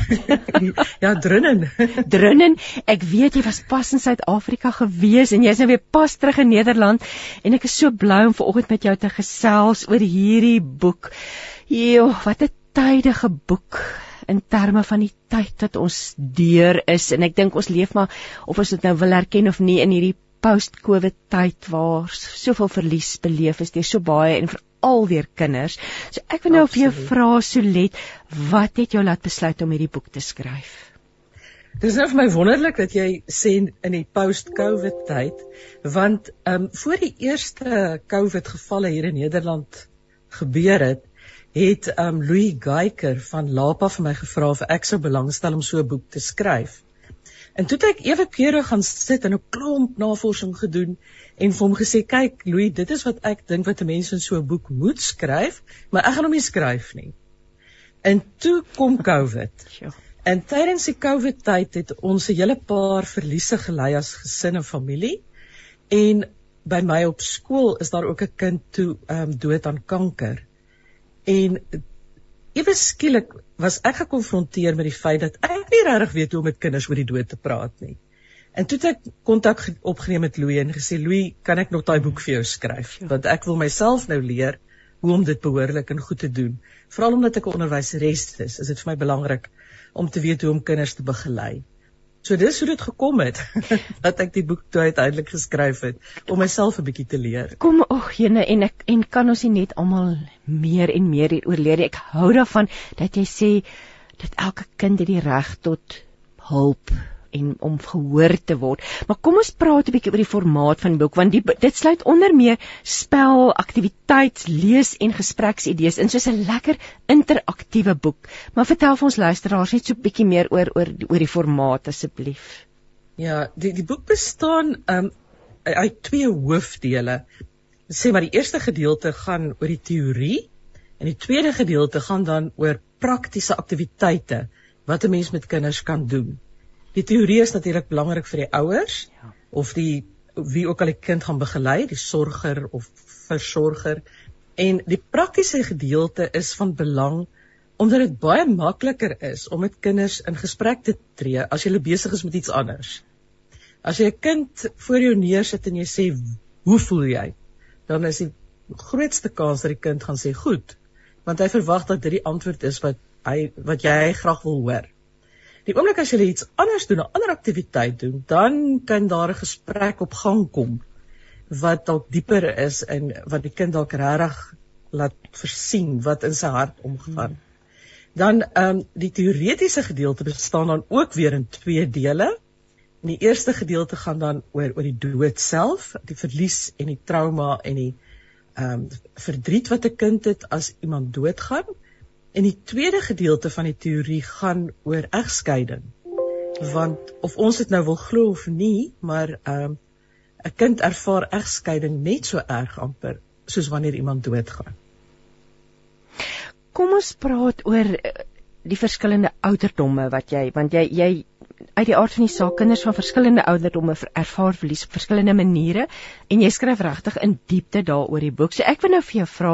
ja, dronen.
dronen. Ek weet jy was pas in Suid-Afrika gewees en jy's nou weer pas terug in Nederland en ek is so bly om vanoggend met jou te gesels oor hierdie boek. Jo, wat 'n tydige boek in terme van die tyd wat ons deur is en ek dink ons leef maar of ons dit nou wil erken of nie in hierdie post-covid tyd waar soveel verlies beleef is deur so baie en veral weer kinders. So ek wil nou vir jou vra Solet, wat het jou laat besluit om hierdie boek te skryf?
Dit is nou vir my wonderlik dat jy sê in die post-covid tyd want ehm um, voor die eerste covid gevalle hier in Nederland gebeur het het um Louis Geiker van Lapa vir my gevra of ek sou belangstel om so 'n boek te skryf. En toe het ek ewe kere gaan sit en 'n klomp navorsing gedoen en vir hom gesê, "Kyk, Louis, dit is wat ek dink wat 'n mens in so 'n boek moet skryf, maar ek gaan hom nie skryf nie." En toe kom COVID. En tydens die COVID tyd het ons 'n hele paar verliese gelei as gesin en familie. En by my op skool is daar ook 'n kind toe ehm um, dood aan kanker. En ewe skielik was ek gekonfronteer met die feit dat ek nie regtig weet hoe om met kinders oor die dood te praat nie. En toe het ek kontak opgeneem met Louie en gesê Louie, kan ek nog daai boek vir jou skryf? Ja. Want ek wil myself nou leer hoe om dit behoorlik en goed te doen. Veral omdat ek 'n onderwyseres is, is dit vir my belangrik om te weet hoe om kinders te begelei. So dis hoe dit gekom het dat ek die boek toe uiteindelik geskryf het om myself 'n bietjie te leer.
Kom ag jene en ek en kan ons nie net almal meer en meer hieroor leer. Ek hou daarvan dat jy sê dat elke kind het die reg tot hulp en om gehoor te word. Maar kom ons praat 'n bietjie oor die formaat van die boek want die, dit sluit onder meer spel, aktiwiteits, lees en gespreksidees in soos 'n lekker interaktiewe boek. Maar vertel vir ons luisteraars net so 'n bietjie meer oor oor oor die formaat asseblief.
Ja, die die boek bestaan um uit twee hoofdele. Sê maar die eerste gedeelte gaan oor die teorie en die tweede gedeelte gaan dan oor praktiese aktiwiteite wat 'n mens met kinders kan doen. Die teorie is natuurlik belangrik vir die ouers ja. of die wie ook al die kind gaan begelei, die sorger of versorger. En die praktiese gedeelte is van belang omdat dit baie makliker is om met kinders in gesprek te tree as jy besig is met iets anders. As jy 'n kind voor jou neersit en jy sê, "Hoe voel jy?" dan is die grootste kans dat die kind gaan sê, "Goed," want hy verwag dat dit die antwoord is wat hy wat jy graag wil hoor. Die oomblik as jy iets anders doen, 'n ander aktiwiteit doen, dan kan daar 'n gesprek op gang kom wat dalk dieper is en wat die kind dalk regtig laat versien wat in sy hart omgaan. Dan ehm um, die teoretiese gedeelte bestaan dan ook weer in twee dele. In die eerste gedeelte gaan dan oor oor die dood self, die verlies en die trauma en die ehm um, verdriet wat 'n kind het as iemand doodgaan. En die tweede gedeelte van die teorie gaan oor egskeiding. Want of ons dit nou wil glo of nie, maar ehm um, 'n kind ervaar egskeiding net so erg amper soos wanneer iemand doodgaan.
Kom ons praat oor eh, die verskillende ouderdomme wat jy want jy jy uit die aard van die saak kinders van verskillende ouderdomme ervaar verlies op verskillende maniere en jy skryf regtig in diepte daaroor die boek. So ek wil nou vir jou vra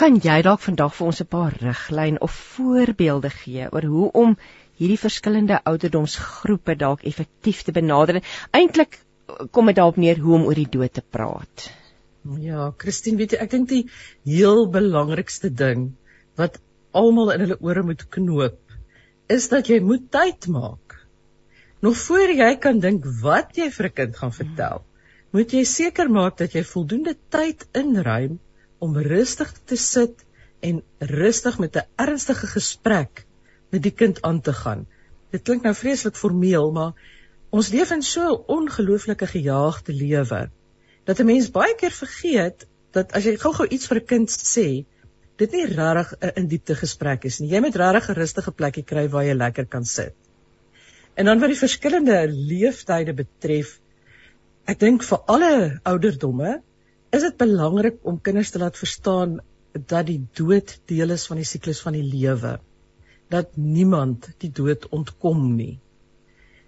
kan jy dalk vandag vir ons 'n paar riglyn of voorbeelde gee oor hoe om hierdie verskillende ouderdomsgroepe dalk effektief te benader? Eintlik kom dit daarop neer hoe om oor die dood te praat.
Ja, Christine, weet jy, ek dink die heel belangrikste ding wat almal in hulle ore moet knoop, is dat jy moet tyd maak. Nog voor jy kan dink wat jy vir 'n kind gaan vertel, moet jy seker maak dat jy voldoende tyd inruim om rustig te sit en rustig met 'n ernstige gesprek met die kind aan te gaan. Dit klink nou vreeslik formeel, maar ons leef in so 'n ongelooflike gejaagde lewe dat 'n mens baie keer vergeet dat as jy gou-gou iets vir 'n kind sê, dit nie regtig 'n in diepte gesprek is nie. Jy moet regtig 'n rustige plekkie kry waar jy lekker kan sit. En dan wat die verskillende leeftye betref, ek dink vir alle ouderdomme is dit belangrik om kinders te laat verstaan dat die dood deel is van die siklus van die lewe. Dat niemand die dood ontkom nie.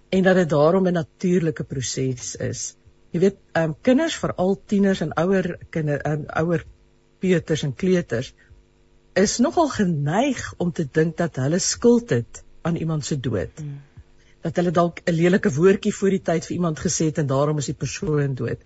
en dat dit daarom 'n natuurlike proses is. Jy weet, ehm um, kinders, veral tieners en ouer kinders en um, ouer peuters en kleuters is nogal geneig om te dink dat hulle skuld het aan iemand se dood. Mm. Dat hulle dalk 'n lelike woordjie voor die tyd vir iemand gesê het en daarom is die persoon dood.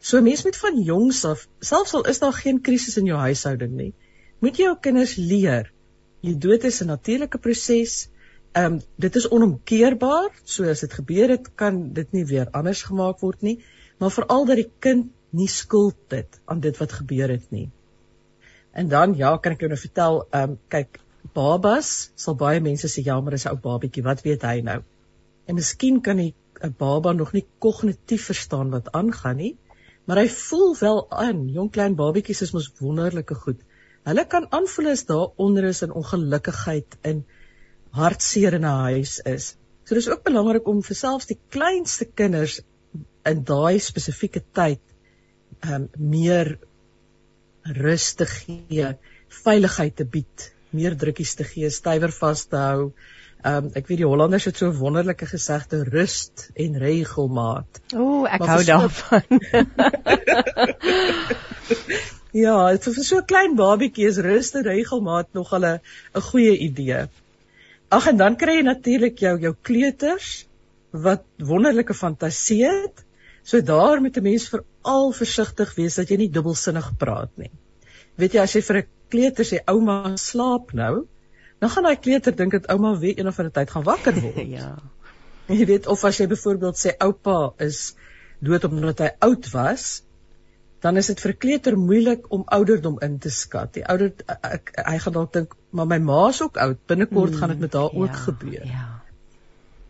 So mens moet van jongs af, selfs al is daar geen krisis in jou huishouding nie, moet jy jou kinders leer. Jy dood is 'n natuurlike proses. Ehm um, dit is onomkeerbaar, so as dit gebeur het, kan dit nie weer anders gemaak word nie, maar veral dat die kind nie skuld het aan dit wat gebeur het nie. En dan ja, kan ek jou nou vertel, ehm um, kyk, babas sal baie mense sê ja, maar dis 'n ou babietjie, wat weet hy nou? En miskien kan 'n baba nog nie kognitief verstaan wat aangaan nie, maar hy voel wel aan. Jong klein babietjies is mos wonderlike goed. Hulle kan aanvoel as daar onrus en ongelukkigheid in hartseer in 'n huis is. So dis ook belangrik om vir selfs die kleinste kinders in daai spesifieke tyd um, meer rus te gee, veiligheid te bied, meer drukkies te gee, stywer vas te hou. Ehm um, ek weet die Hollanders het so 'n wonderlike gesegde rust en regelmaat.
Ooh, ek maar hou daarvan.
ja, vir so 'n klein babietjie is rust en regelmaat nog al 'n 'n goeie idee. Ag en dan kry jy natuurlik jou jou kleuters wat wonderlike fantasie het. So daar moet 'n mens veral versigtig wees dat jy nie dubbelsinnig praat nie. Weet jy as jy vir 'n kleuter sê ouma slaap nou, dan gaan daai kleuter dink dat ouma weer een of ander tyd gaan wakker word.
ja.
Jy weet of as jy byvoorbeeld sê oupa is dood omdat hy oud was, dan is dit vir kleuter moeilik om ouderdom in te skat. Die ouder ek, hy gaan dalk dink, maar my ma's ook oud, binnekort mm, gaan dit met haar ja, ook gebeur. Ja.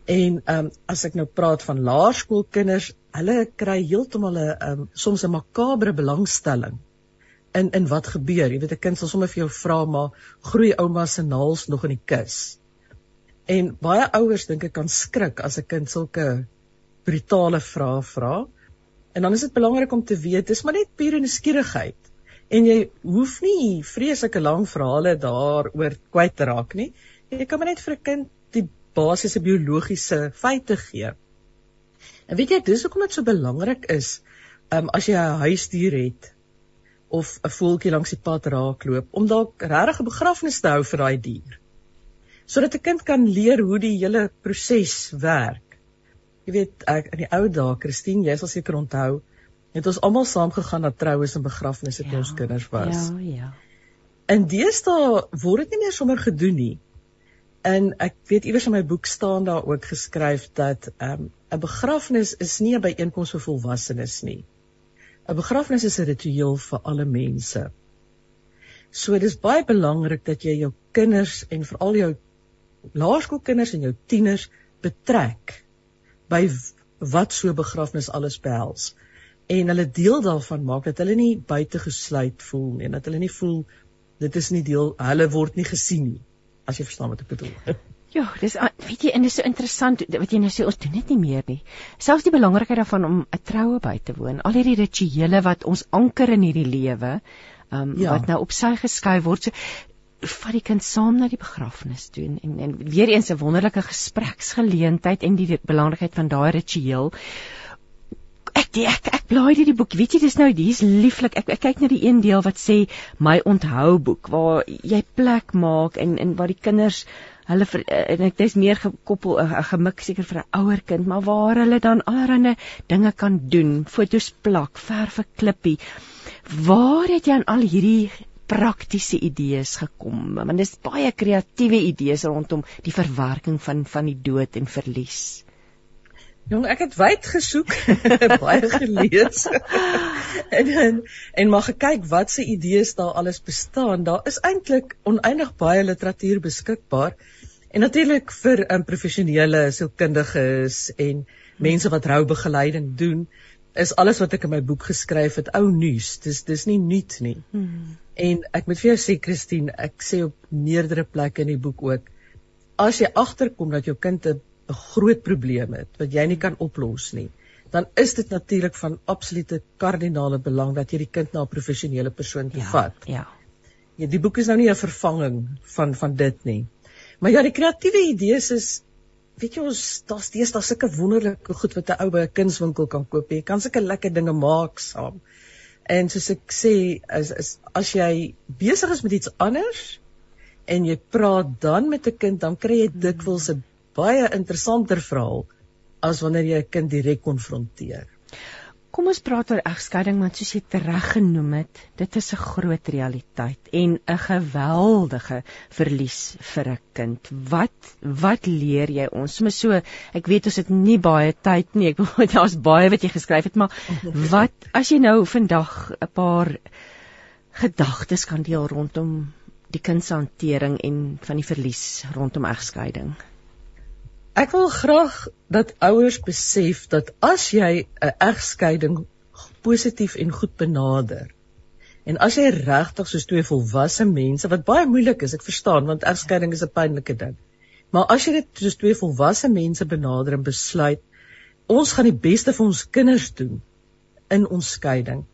En ehm um, as ek nou praat van laerskoolkinders, hulle kry heeltemal 'n um, soms 'n makabre belangstelling in in wat gebeur. Jy weet 'n kind sal sommer vir jou vra maar groei ouma se naels nog in die kus. En baie ouers dink ek kan skrik as 'n kind sulke brutale vrae vra. En dan is dit belangrik om te weet dis maar net pure nuuskierigheid. En jy hoef nie vreeslike lang verhale daaroor kwyt te raak nie. Jy kan maar net vir 'n kind die basiese biologiese feite gee. En weet jy, dis hoekom dit so belangrik is, um, as jy 'n huisdier het, of 'n voeltjie langs die pad raakloop om dalk regtig 'n begrafnis te hou vir daai dier. Sodat 'n kind kan leer hoe die hele proses werk. Jy weet, ek in die ou dae, Christine, jy sal seker onthou, het ons almal saam gegaan na troues en begrafnisse toe ja, ons kinders was.
Ja, ja.
En deesdae word dit nie meer sommer gedoen nie. En ek weet iewers in my boek staan daar ook geskryf dat ehm, 'n um, begrafnis is nie 'n byeenkoms vir volwassenes nie. 'n begrafnis is 'n ritueel vir alle mense. So dis baie belangrik dat jy jou kinders en veral jou laerskoolkinders en jou tieners betrek by wat so begrafnis alles behels en hulle deel daarvan maak dat hulle nie buitegesluit voel nie en dat hulle nie voel dit is nie deel hulle word nie gesien nie as jy verstaan wat ek bedoel.
Ja, dis weet jy en dit is so interessant wat jy nou sê ons doen dit nie meer nie. Selfs die belangrikheid daarvan om 'n troue by te woon, al hierdie rituele wat ons anker in hierdie lewe, um, ja. wat nou op sy geskuif word, so vat die kind saam na die begrafnis toe en en weer eens 'n wonderlike gespreksgeleentheid en die belangrikheid van daai ritueel. Ek die, ek ek blaai hierdie boek. Weet jy dis nou hier's lieflik. Ek ek kyk na die een deel wat sê my onthou boek waar jy plek maak en en waar die kinders hulle ver, eh, en ek dis meer gekoppel 'n gemik seker vir 'n ouer kind, maar waar hulle dan allerlei dinge kan doen, fotos plak, verf 'n klippie. Waar het jy aan al hierdie praktiese idees gekom? Want dis baie kreatiewe idees rondom die verwerking van van die dood en verlies.
Jong, ek het wyd gesoek, baie gelees. en en en maar gekyk wat se idees daar alles bestaan. Daar is eintlik oneindig baie literatuur beskikbaar. En natuurlik vir um, professionele sielkundiges en mense wat roubegeleiding doen, is alles wat ek in my boek geskryf het ou nuus. Dis dis nie nuut nie. Hmm. En ek moet vir jou sê Christine, ek sê op meerdere plekke in die boek ook, as jy agterkom dat jou kind 'n groot probleem het wat jy nie kan oplos nie, dan is dit natuurlik van absolute kardinale belang dat jy die kind na 'n professionele persoon toe
ja,
vat.
Ja.
Ja, die boek is nou nie 'n vervanging van van dit nie. Maar ja, die kreatiewe idees is weet jy ons daar's deesdae sulke wonderlike goed wat 'n ou by 'n kunswinkel kan koop. Jy kan sulke lekker dinge maak saam. En soos ek sê, is, is as jy besig is met iets anders en jy praat dan met 'n kind, dan kry jy dikwels 'n baie interessanter verhaal as wanneer jy 'n kind direk konfronteer.
Kom ons praat oor egskeiding want soos jy reg genoem het, dit is 'n groot realiteit en 'n geweldige verlies vir 'n kind. Wat wat leer jy ons? Soms so, ek weet ons het nie baie tyd nie. Ek weet daar's baie wat jy geskryf het, maar wat as jy nou vandag 'n paar gedagtes kan deel rondom die kind se hantering en van die verlies rondom egskeiding?
Ek wil graag dat ouers besef dat as jy 'n egskeiding positief en goed benader en as jy regtig soos twee volwasse mense wat baie moeilik is, ek verstaan want egskeiding is 'n pynlike ding. Maar as jy dit soos twee volwasse mense benader en besluit ons gaan die beste vir ons kinders doen in ons skeiding,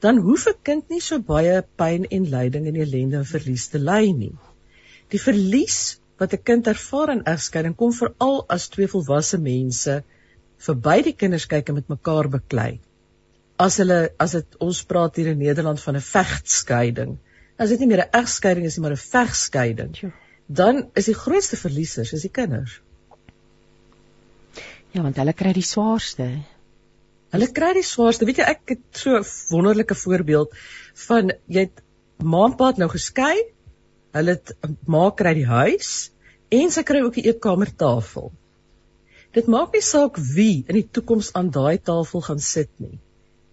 dan hoef 'n kind nie so baie pyn en lyding en ellende en verlies te ly nie. Die verlies wat 'n kind ervaar in egskeiding kom veral as twee volwasse mense verby die kinders kyk en met mekaar beklei. As hulle as dit ons praat hier in Nederland van 'n vegskeiding. As dit nie meer 'n egskeiding is nie, maar 'n vegskeiding. Dan is die grootste verliesers is die kinders.
Ja, want hulle kry die swaarste.
Hulle kry die swaarste. Weet jy, ek het so 'n wonderlike voorbeeld van jy het maandpaat nou geskei Hulle maak kry die huis en sy kry ook die eetkamertafel. Dit maak nie saak wie in die toekoms aan daai tafel gaan sit nie.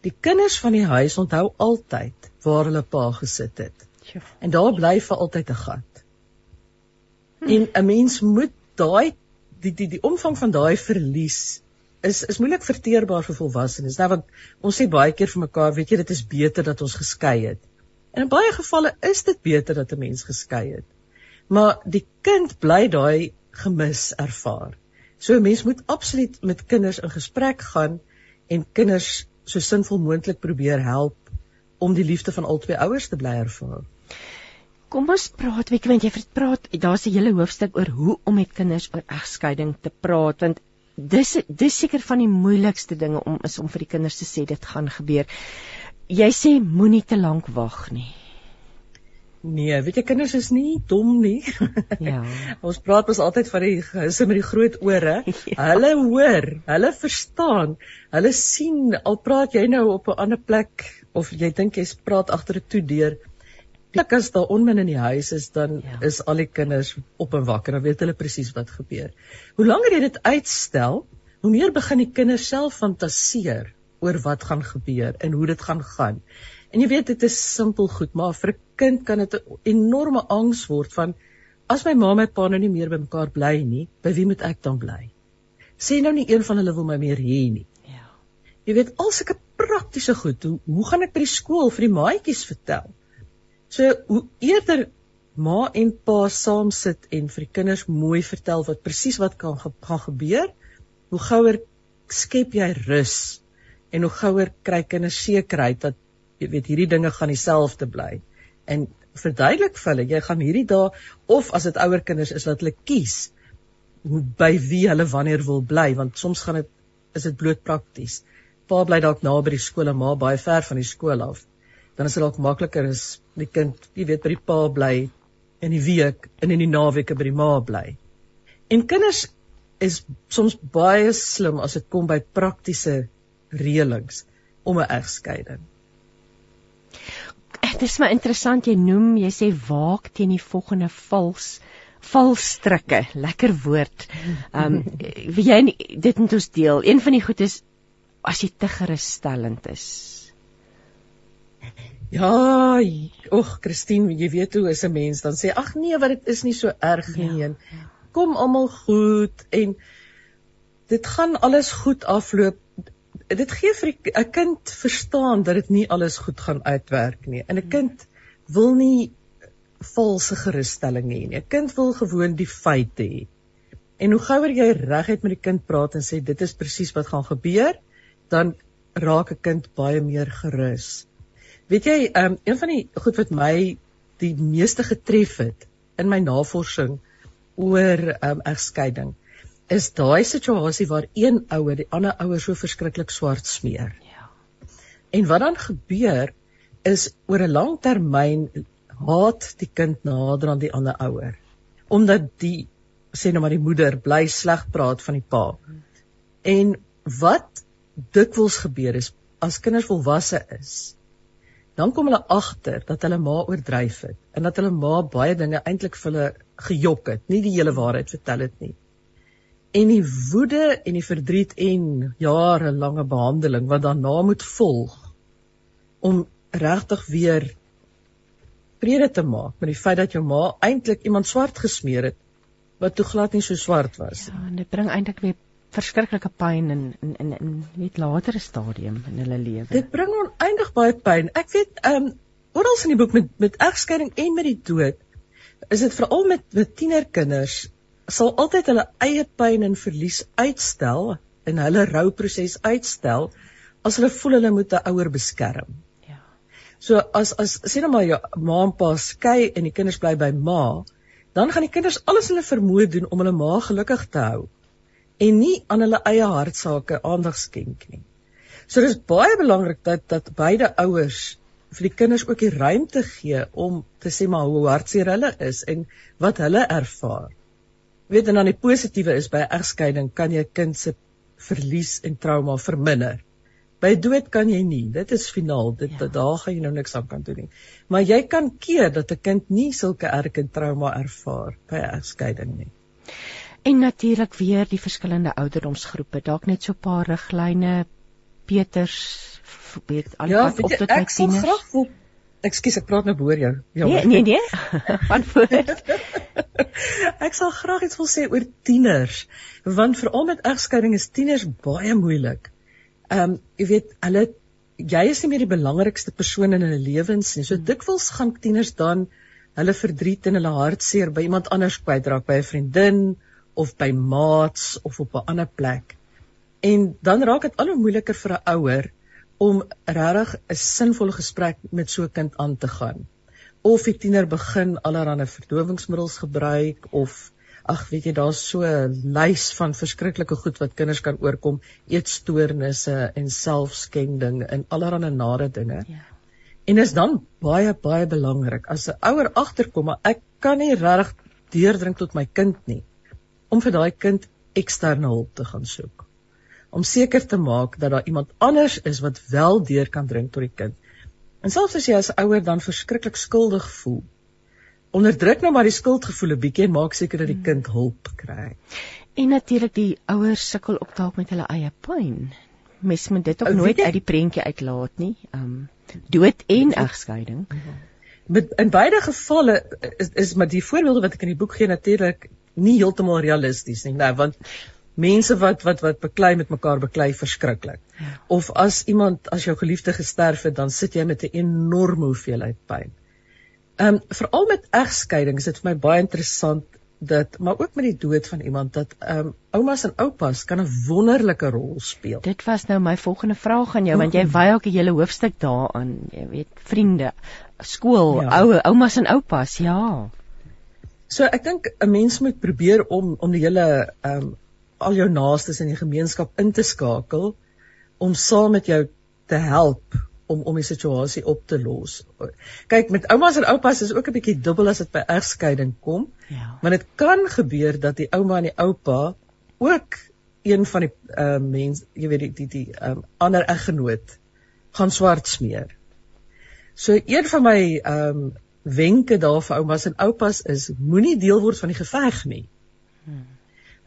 Die kinders van die huis onthou altyd waar hulle pa gesit het. En daar bly vir altyd 'n gat. Hm. En 'n mens moet daai die die die omvang van daai verlies is is moeilik verteerbaar vir volwassenes. Nou want ons sê baie keer vir mekaar, weet jy, dit is beter dat ons geskei het. En in baie gevalle is dit beter dat 'n mens geskei het. Maar die kind bly daai gemis ervaar. So 'n mens moet absoluut met kinders in gesprek gaan en kinders so sinvol moontlik probeer help om die liefde van albei ouers te bly ervaar.
Kom ons praat, weet jy, want jy praat, daar's 'n hele hoofstuk oor hoe om met kinders oor egskeiding te praat want dis dis seker van die moeilikste dinge om is om vir die kinders te sê dit gaan gebeur jy sê moenie te lank wag nie.
Nee, weet jy kinders is nie dom nie. Ja. ons praat mos altyd van die gehuise met die groot ore. Ja. Hulle hoor, hulle verstaan. Hulle sien al praat jy nou op 'n ander plek of jy dink jy praat agter 'n toedeur. Dit as daar onmin in die huis is dan ja. is al die kinders op en wakker. Dan weet hulle presies wat gebeur. Hoe langer jy dit uitstel, hoe meer begin die kinders self fantasieer oor wat gaan gebeur en hoe dit gaan gaan. En jy weet dit is simpel goed, maar vir 'n kind kan dit 'n enorme angs word van as my ma en my pa nou nie meer by mekaar bly nie, by wie moet ek dan bly? Sê nou nie een van hulle wil my meer hê nie. Ja. Jy weet al sulke praktiese goed, hoe hoe gaan ek by die skool vir die maatjies vertel? So hoe eerder ma en pa saam sit en vir die kinders mooi vertel wat presies wat kan gaan gebeur, hoe gouer skep jy rus en hoe gouer kry kinders sekerheid dat jy weet hierdie dinge gaan dieselfde bly. En verduidelik vir hulle, jy gaan hierdie dae of as dit ouer kinders is dat hulle kies hoe by wie hulle wanneer wil bly want soms gaan dit is dit bloot prakties. Pa bly dalk naby die skool en ma baie ver van die skool af. Dan is dit dalk makliker as die kind, jy weet, by die pa bly in die week en in die naweke by die ma bly. En kinders is soms baie slim as dit kom by praktiese reëlings om 'n egskeiding.
Dit is maar interessant jy noem, jy sê waak teen die volgende vals valstrikke, lekker woord. Ehm um, wie jy dit moet ons deel. Een van die goed is as jy te gerusstellend is.
Ja, och Christine, jy weet hoe is 'n mens dan sê ag nee, wat dit is nie so erg nie ja, kom almal goed en dit gaan alles goed afloop dit gee vir 'n kind verstaan dat dit nie alles goed gaan uitwerk nie. En 'n hmm. kind wil nie valse gerusstelling hê nie. 'n Kind wil gewoon die feite hê. En hoe gouer jy reguit met die kind praat en sê dit is presies wat gaan gebeur, dan raak 'n kind baie meer gerus. Weet jy, um, een van die goed wat my die meeste getref het in my navorsing oor um, egskeiding is daai situasie waar een ouer die ander ouer so verskriklik swart smeer.
Ja.
En wat dan gebeur is oor 'n lang termyn haat die kind nader aan die ander ouer omdat die sê nou maar die moeder bly sleg praat van die pa. En wat dikwels gebeur is as kinders volwasse is, dan kom hulle agter dat hulle ma oordryf het en dat hulle ma baie dinge eintlik vir hulle gejok het, nie die hele waarheid vertel het nie. En die woede en die verdriet en jarelange behandeling wat daarna moet volg om regtig weer vrede te maak met die feit dat jou ma eintlik iemand swart gesmeer het wat toe glad nie so swart was.
Ja, en dit bring eintlik weer verskriklike pyn in in in in net latere stadium in hulle lewe.
Dit bring oneindig baie pyn. Ek weet ehm um, oral in die boek met met egskeiding en met die dood is dit veral met met tienerkinders sal altyd hulle eie pyn en verlies uitstel en hulle rouproses uitstel as hulle voel hulle moet 'n ouer beskerm.
Ja.
So as as sê nou maar jou ma en pa skei en die kinders bly by ma, dan gaan die kinders alles hulle vermoë doen om hulle ma gelukkig te hou en nie aan hulle eie hartsake aandag skenk nie. So dis baie belangrik dat dat beide ouers vir die kinders ook die ruimte gee om te sê maar hoe hartseer hulle is en wat hulle ervaar. Weet en dan die positiewe is by egskeiding kan jy kind se verlies en trauma verminder. By dood kan jy nie. Dit is finaal. Dit ja. daar gaan jy nou niks aan kan doen nie. Maar jy kan keer dat 'n kind nie sulke erge trauma ervaar by egskeiding nie.
En natuurlik weer die verskillende ouderdomsgroepe. Dalk net so 'n paar riglyne Peters weet al
ja,
wat op tot met tieners.
Ja, ek wil Ekskuus, ek praat nou boor jou.
Ja. Nee, nee, nee. Van voor.
ek sal graag iets wil sê oor tieners, want veral met egskeiding is tieners baie moeilik ehm um, jy weet hulle jy is nie meer die belangrikste persoon in hulle lewens nie. So hmm. dikwels gaan tieners dan hulle verdriet en hulle hartseer by iemand anders kwytraak, by 'n vriendin of by maats of op 'n ander plek. En dan raak dit al hoe moeiliker vir 'n ouer om regtig 'n sinvolle gesprek met so 'n kind aan te gaan. Of die tiener begin allerlei verdowingsmiddels gebruik of ag weet jy daar's so 'n lys van verskriklike goed wat kinders kan oorkom, eetstoornisse en selfskending en allerlei nare dinge. Ja. En is dan baie baie belangrik as 'n ouer agterkom maar ek kan nie regtig deurdrink tot my kind nie om vir daai kind eksterne hulp te gaan soek. Om seker te maak dat daar iemand anders is wat wel deur kan drink tot die kind. En selfs as jy as ouer dan verskriklik skuldig voel, onderdruk nou maar die skuldgevoel 'n bietjie en maak seker dat die kind hulp kry.
En natuurlik die ouers sukkel ook dalk met hulle eie pyn. Mens moet dit ook nooit uit die prentjie uitlaat nie. Um dood en egskeiding.
Met in beide gevalle is is maar die voorbeelde wat ek in die boek gee natuurlik nie heeltemal realisties nie, nou want mense wat wat wat beklei met mekaar beklei verskriklik. Ja. Of as iemand as jou geliefde gesterf het, dan sit jy met 'n enorme hoeveelheid pyn. Ehm um, veral met egskeiding is dit vir my baie interessant dat maar ook met die dood van iemand dat ehm um, oumas en oupas kan 'n wonderlike rol speel.
Dit was nou my volgende vraag aan jou want jy wy ook 'n hele hoofstuk daaraan, jy weet, vriende, skool, ja. ou oumas en oupas, ja.
So ek dink 'n mens moet probeer om om die hele ehm um, al jou naastes in die gemeenskap in te skakel om saam met jou te help om om die situasie op te los. Kyk, met oumas en oupas is ook 'n bietjie dubbel as dit by egskeiding kom. Ja. Maar dit kan gebeur dat die ouma en die oupa ook een van die ehm uh, mense, jy weet die die die ehm um, ander eggenoot gaan swart smeer. So een van my ehm um, wenke daar vir oumas en oupas is moenie deel word van die geveg nie. Hmm.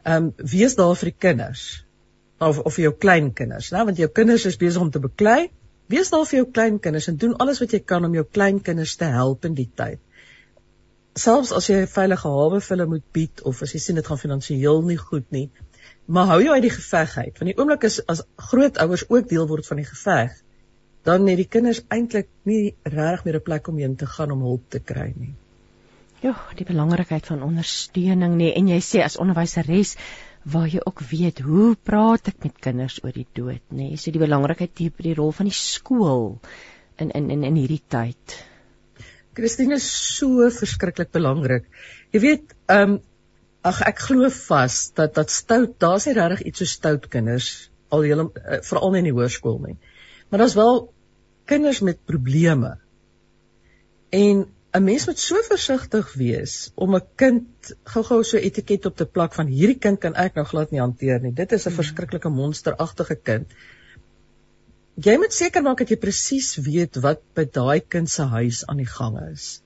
Ehm um, wees daar vir die kinders of of vir jou kleinkinders, né, want jou kinders is besig om te beklei Wees daar vir jou kleinkinders en doen alles wat jy kan om jou kleinkinders te help in die tyd. Selfs as jy 'n veilige hawe vir hulle moet bied of as jy sien dit gaan finansiëel nie goed nie, maar hou jou uit die geveg uit. Want die oomblik is as grootouers ook deel word van die geveg, dan het die kinders eintlik nie regtig meer 'n plek om heen te gaan om hulp te kry nie.
Ja, die belangrikheid van ondersteuning nê en jy sê as onderwyseres waar jy ook weet hoe praat ek met kinders oor die dood, nê? Nee? So die belangrikheid die die rol van die skool in in in in hierdie tyd.
Christine is so verskriklik belangrik. Jy weet, ehm um, ag ek glo vas dat dat stout daar's nie regtig iets so stout kinders al hele uh, veral in die hoërskool nie. Maar daar's wel kinders met probleme. En 'n mens moet so versigtig wees om 'n kind gou-gou so etiket op te plak van hierdie kind kan ek nou glad nie hanteer nie. Dit is 'n mm. verskriklike monsteragtige kind. Jy moet seker maak dat jy presies weet wat by daai kind se huis aan die gang is.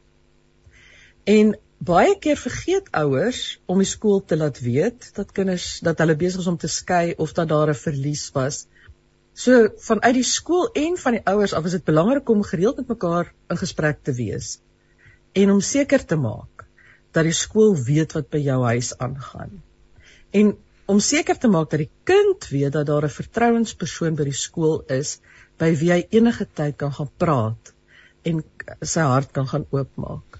En baie keer vergeet ouers om die skool te laat weet dat kinders dat hulle besig is om te skei of dat daar 'n verlies was. So vanuit die skool en van die ouers af is dit belangrik om gereeld met mekaar in gesprek te wees en om seker te maak dat die skool weet wat by jou huis aangaan. En om seker te maak dat die kind weet dat daar 'n vertrouenspersoon by die skool is by wie hy enige tyd kan gaan praat en sy hart kan gaan oopmaak.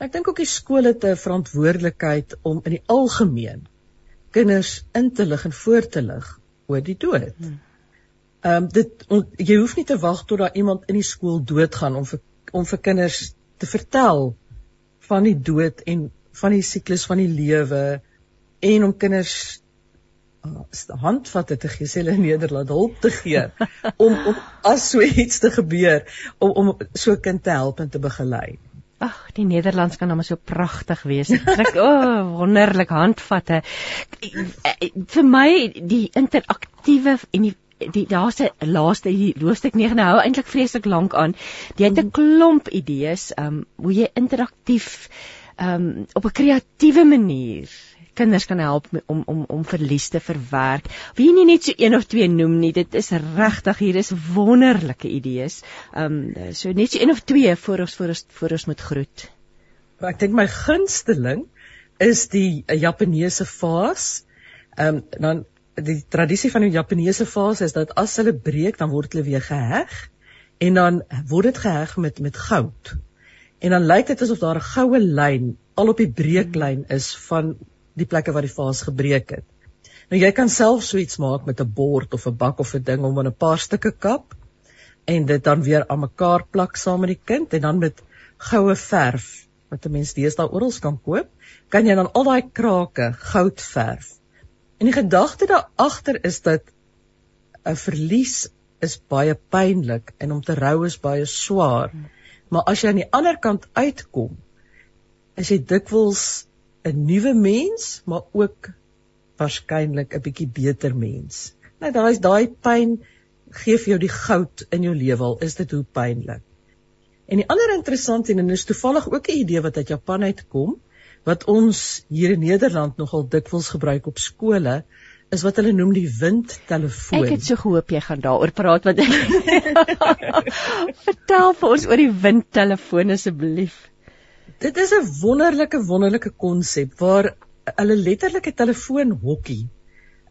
Ek dink ook die skool het 'n verantwoordelikheid om in die algemeen kinders in te lig en voor te lig oor die dood. Hmm. Ehm um, dit on, jy hoef nie te wag tot daar iemand in die skool doodgaan om vir om vir kinders te vertel van die dood en van die siklus van die lewe en om kinders uh, handvatte te gee, hulle in Nederland hulp te gee om om as so iets te gebeur om om so 'n kind te help en te begelei.
Ag, die Nederlands kan hom so pragtig wees. Ek o, oh, wonderlik handvatte. Vir my die interaktiewe en die die laaste laaste hoofstuk 9 nou hou eintlik vreeslik lank aan. Jy het 'n mhm. klomp idees, um, hoe jy interaktief um, op 'n kreatiewe manier kinders kan help om om om verlies te verwerk. Wie nie net so een of twee noem nie, dit is regtig hier is wonderlike idees. Um, so net so een of twee voor ons voor ons voor ons moet groet.
Ek dink my gunsteling is die Japaneese vaas. Ehm um, dan die tradisie van die Japaneese fase is dat as hulle breek dan word hulle weer geheg en dan word dit geheg met met goud. En dan lyk dit asof daar 'n goue lyn al op die breeklyn is van die plekke waar die fase gebreek het. Nou jy kan self so iets maak met 'n bord of 'n bak of 'n ding om in 'n paar stukke kap en dit dan weer aan mekaar plak saam met die kind en dan met goue verf wat 'n mens deesdae oral kan koop, kan jy dan al daai krake goud verf En die gedagte daar agter is dat 'n verlies is baie pynlik en om te rou is baie swaar. Maar as jy aan die ander kant uitkom, is jy dikwels 'n nuwe mens, maar ook waarskynlik 'n bietjie beter mens. Nou daai is daai pyn gee vir jou die goud in jou lewe al is dit hoe pynlik. En die ander interessant en is toevallig ook 'n idee wat uit Japan uitkom, wat ons hier in Nederland nogal dikwels gebruik op skole is wat hulle noem die windtelefoon.
Ek het so gehoop jy gaan daaroor praat wat Vertel vir ons oor die windtelefoon asseblief.
Dit is 'n wonderlike wonderlike konsep waar hulle letterlike telefoonhokkie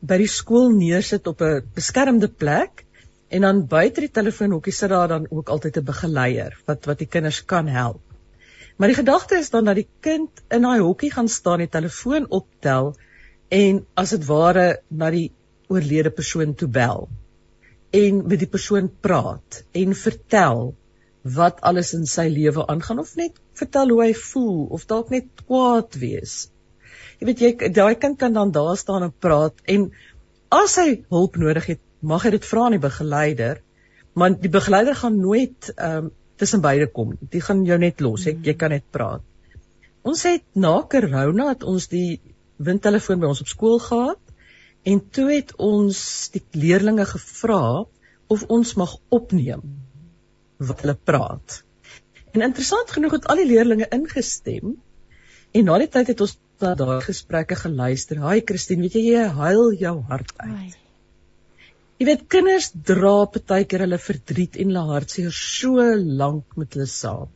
by die skool neersit op 'n beskermde plek en dan buite die telefoonhokkie sit daar dan ook altyd 'n begeleier wat wat die kinders kan help. Maar die gedagte is dan dat die kind in daai hokkie gaan staan, die telefoon optel en as dit ware na die oorlede persoon toe bel en met die persoon praat en vertel wat alles in sy lewe aangaan of net vertel hoe hy voel of dalk net kwaad wees. Jy weet jy daai kind kan dan daar staan en praat en as hy hulp nodig het, mag hy dit vra aan die begeleider, maar die begeleider gaan nooit ehm um, tussen beide kom. Die gaan jou net los. Ek, jy kan net praat. Ons het na corona het ons die windtelefoon by ons op skool gehad en toe het ons die leerders gevra of ons mag opneem wat hulle praat. En interessant genoeg het al die leerders ingestem en na die tyd het ons daai gesprekke geluister. Haai Christine, weet jy jy huil jou hart uit. Jy weet kinders dra baie keer hulle verdriet en hulle hartseer so lank met hulle saam.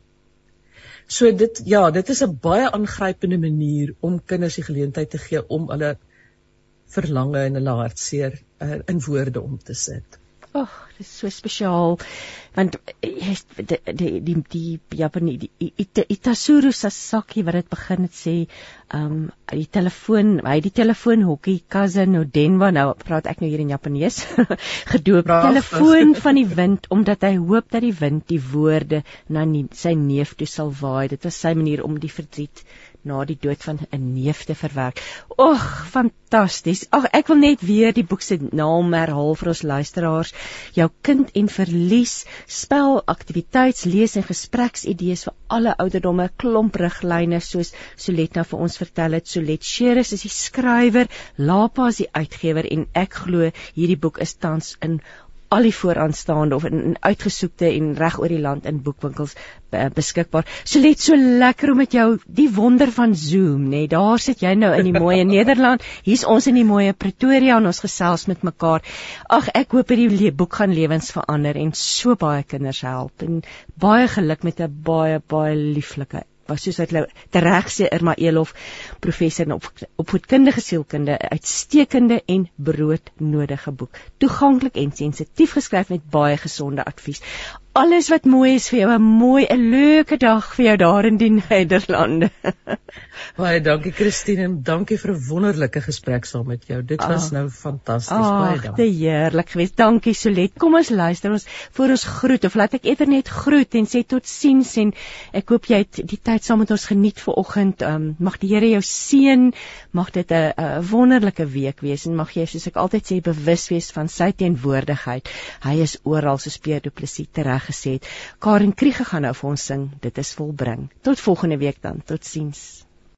So dit ja, dit is 'n baie aangrypende manier om kinders die geleentheid te gee om hulle verlange en hulle hartseer uh, in woorde om te sit.
Ag, oh, dit is so spesiaal want jy die die die die Japanees die Itasuru Sasaki wat dit begin het sê, ehm um, die telefoon, hy die telefoonhokkie Kazan no Denwa nou praat ek nou hier in Japanees gedoop Braaf. telefoon van die wind omdat hy hoop dat die wind die woorde na nie, sy neef toe sal waai. Dit was sy manier om die verdriet na die dood van 'n neef te verwerk. Ag, fantasties. Ag, ek wil net weer die boek se naam herhaal vir ons luisteraars. Jou kind en verlies, spel, aktiwiteits, lees en gespreksidees vir alle ouderdomme, klomp riglyne soos Solet nou vir ons vertel het. Solet Sheres is die skrywer, Lapa is die uitgewer en ek glo hierdie boek is tans in al die vooraanstaande of in, in uitgesoekte en reg oor die land in boekwinkels uh, beskikbaar. So let so lekker om met jou die wonder van Zoom, nê. Nee, daar sit jy nou in die mooi Nederland. Hier's ons in die mooi Pretoria en ons gesels met mekaar. Ag, ek hoop hierdie boek gaan lewens verander en so baie kinders help en baie geluk met 'n baie baie lieflike was soos hy tereg sê Irma Elof professor in op, opvoedkundige sielkunde uitstekende en broodnodige boek. Toeganklik en sensitief geskryf met baie gesonde advies alles wat mooi is vir jou 'n mooi 'n leuke dag vir jou daar in die Nederlande.
baie dankie Christine en dankie vir 'n wonderlike gesprek saam met jou. Dit was ah, nou fantasties baie dankie.
Dit heerlik geweest. Dankie Solet. Kom ons luister ons voor ons groet of laat ek eers net groet en sê totsiens en ek hoop jy het die tyd saam met ons geniet vir oggend. Um, mag die Here jou seën. Mag dit 'n wonderlike week wees en mag jy soos ek altyd sê bewus wees van sy teenwoordigheid. Hy is oral soos Pierre Du Plessis tereg gesê het. Karen Kriege gaan nou vir ons sing. Dit is volbring. Tot volgende week dan. Totsiens.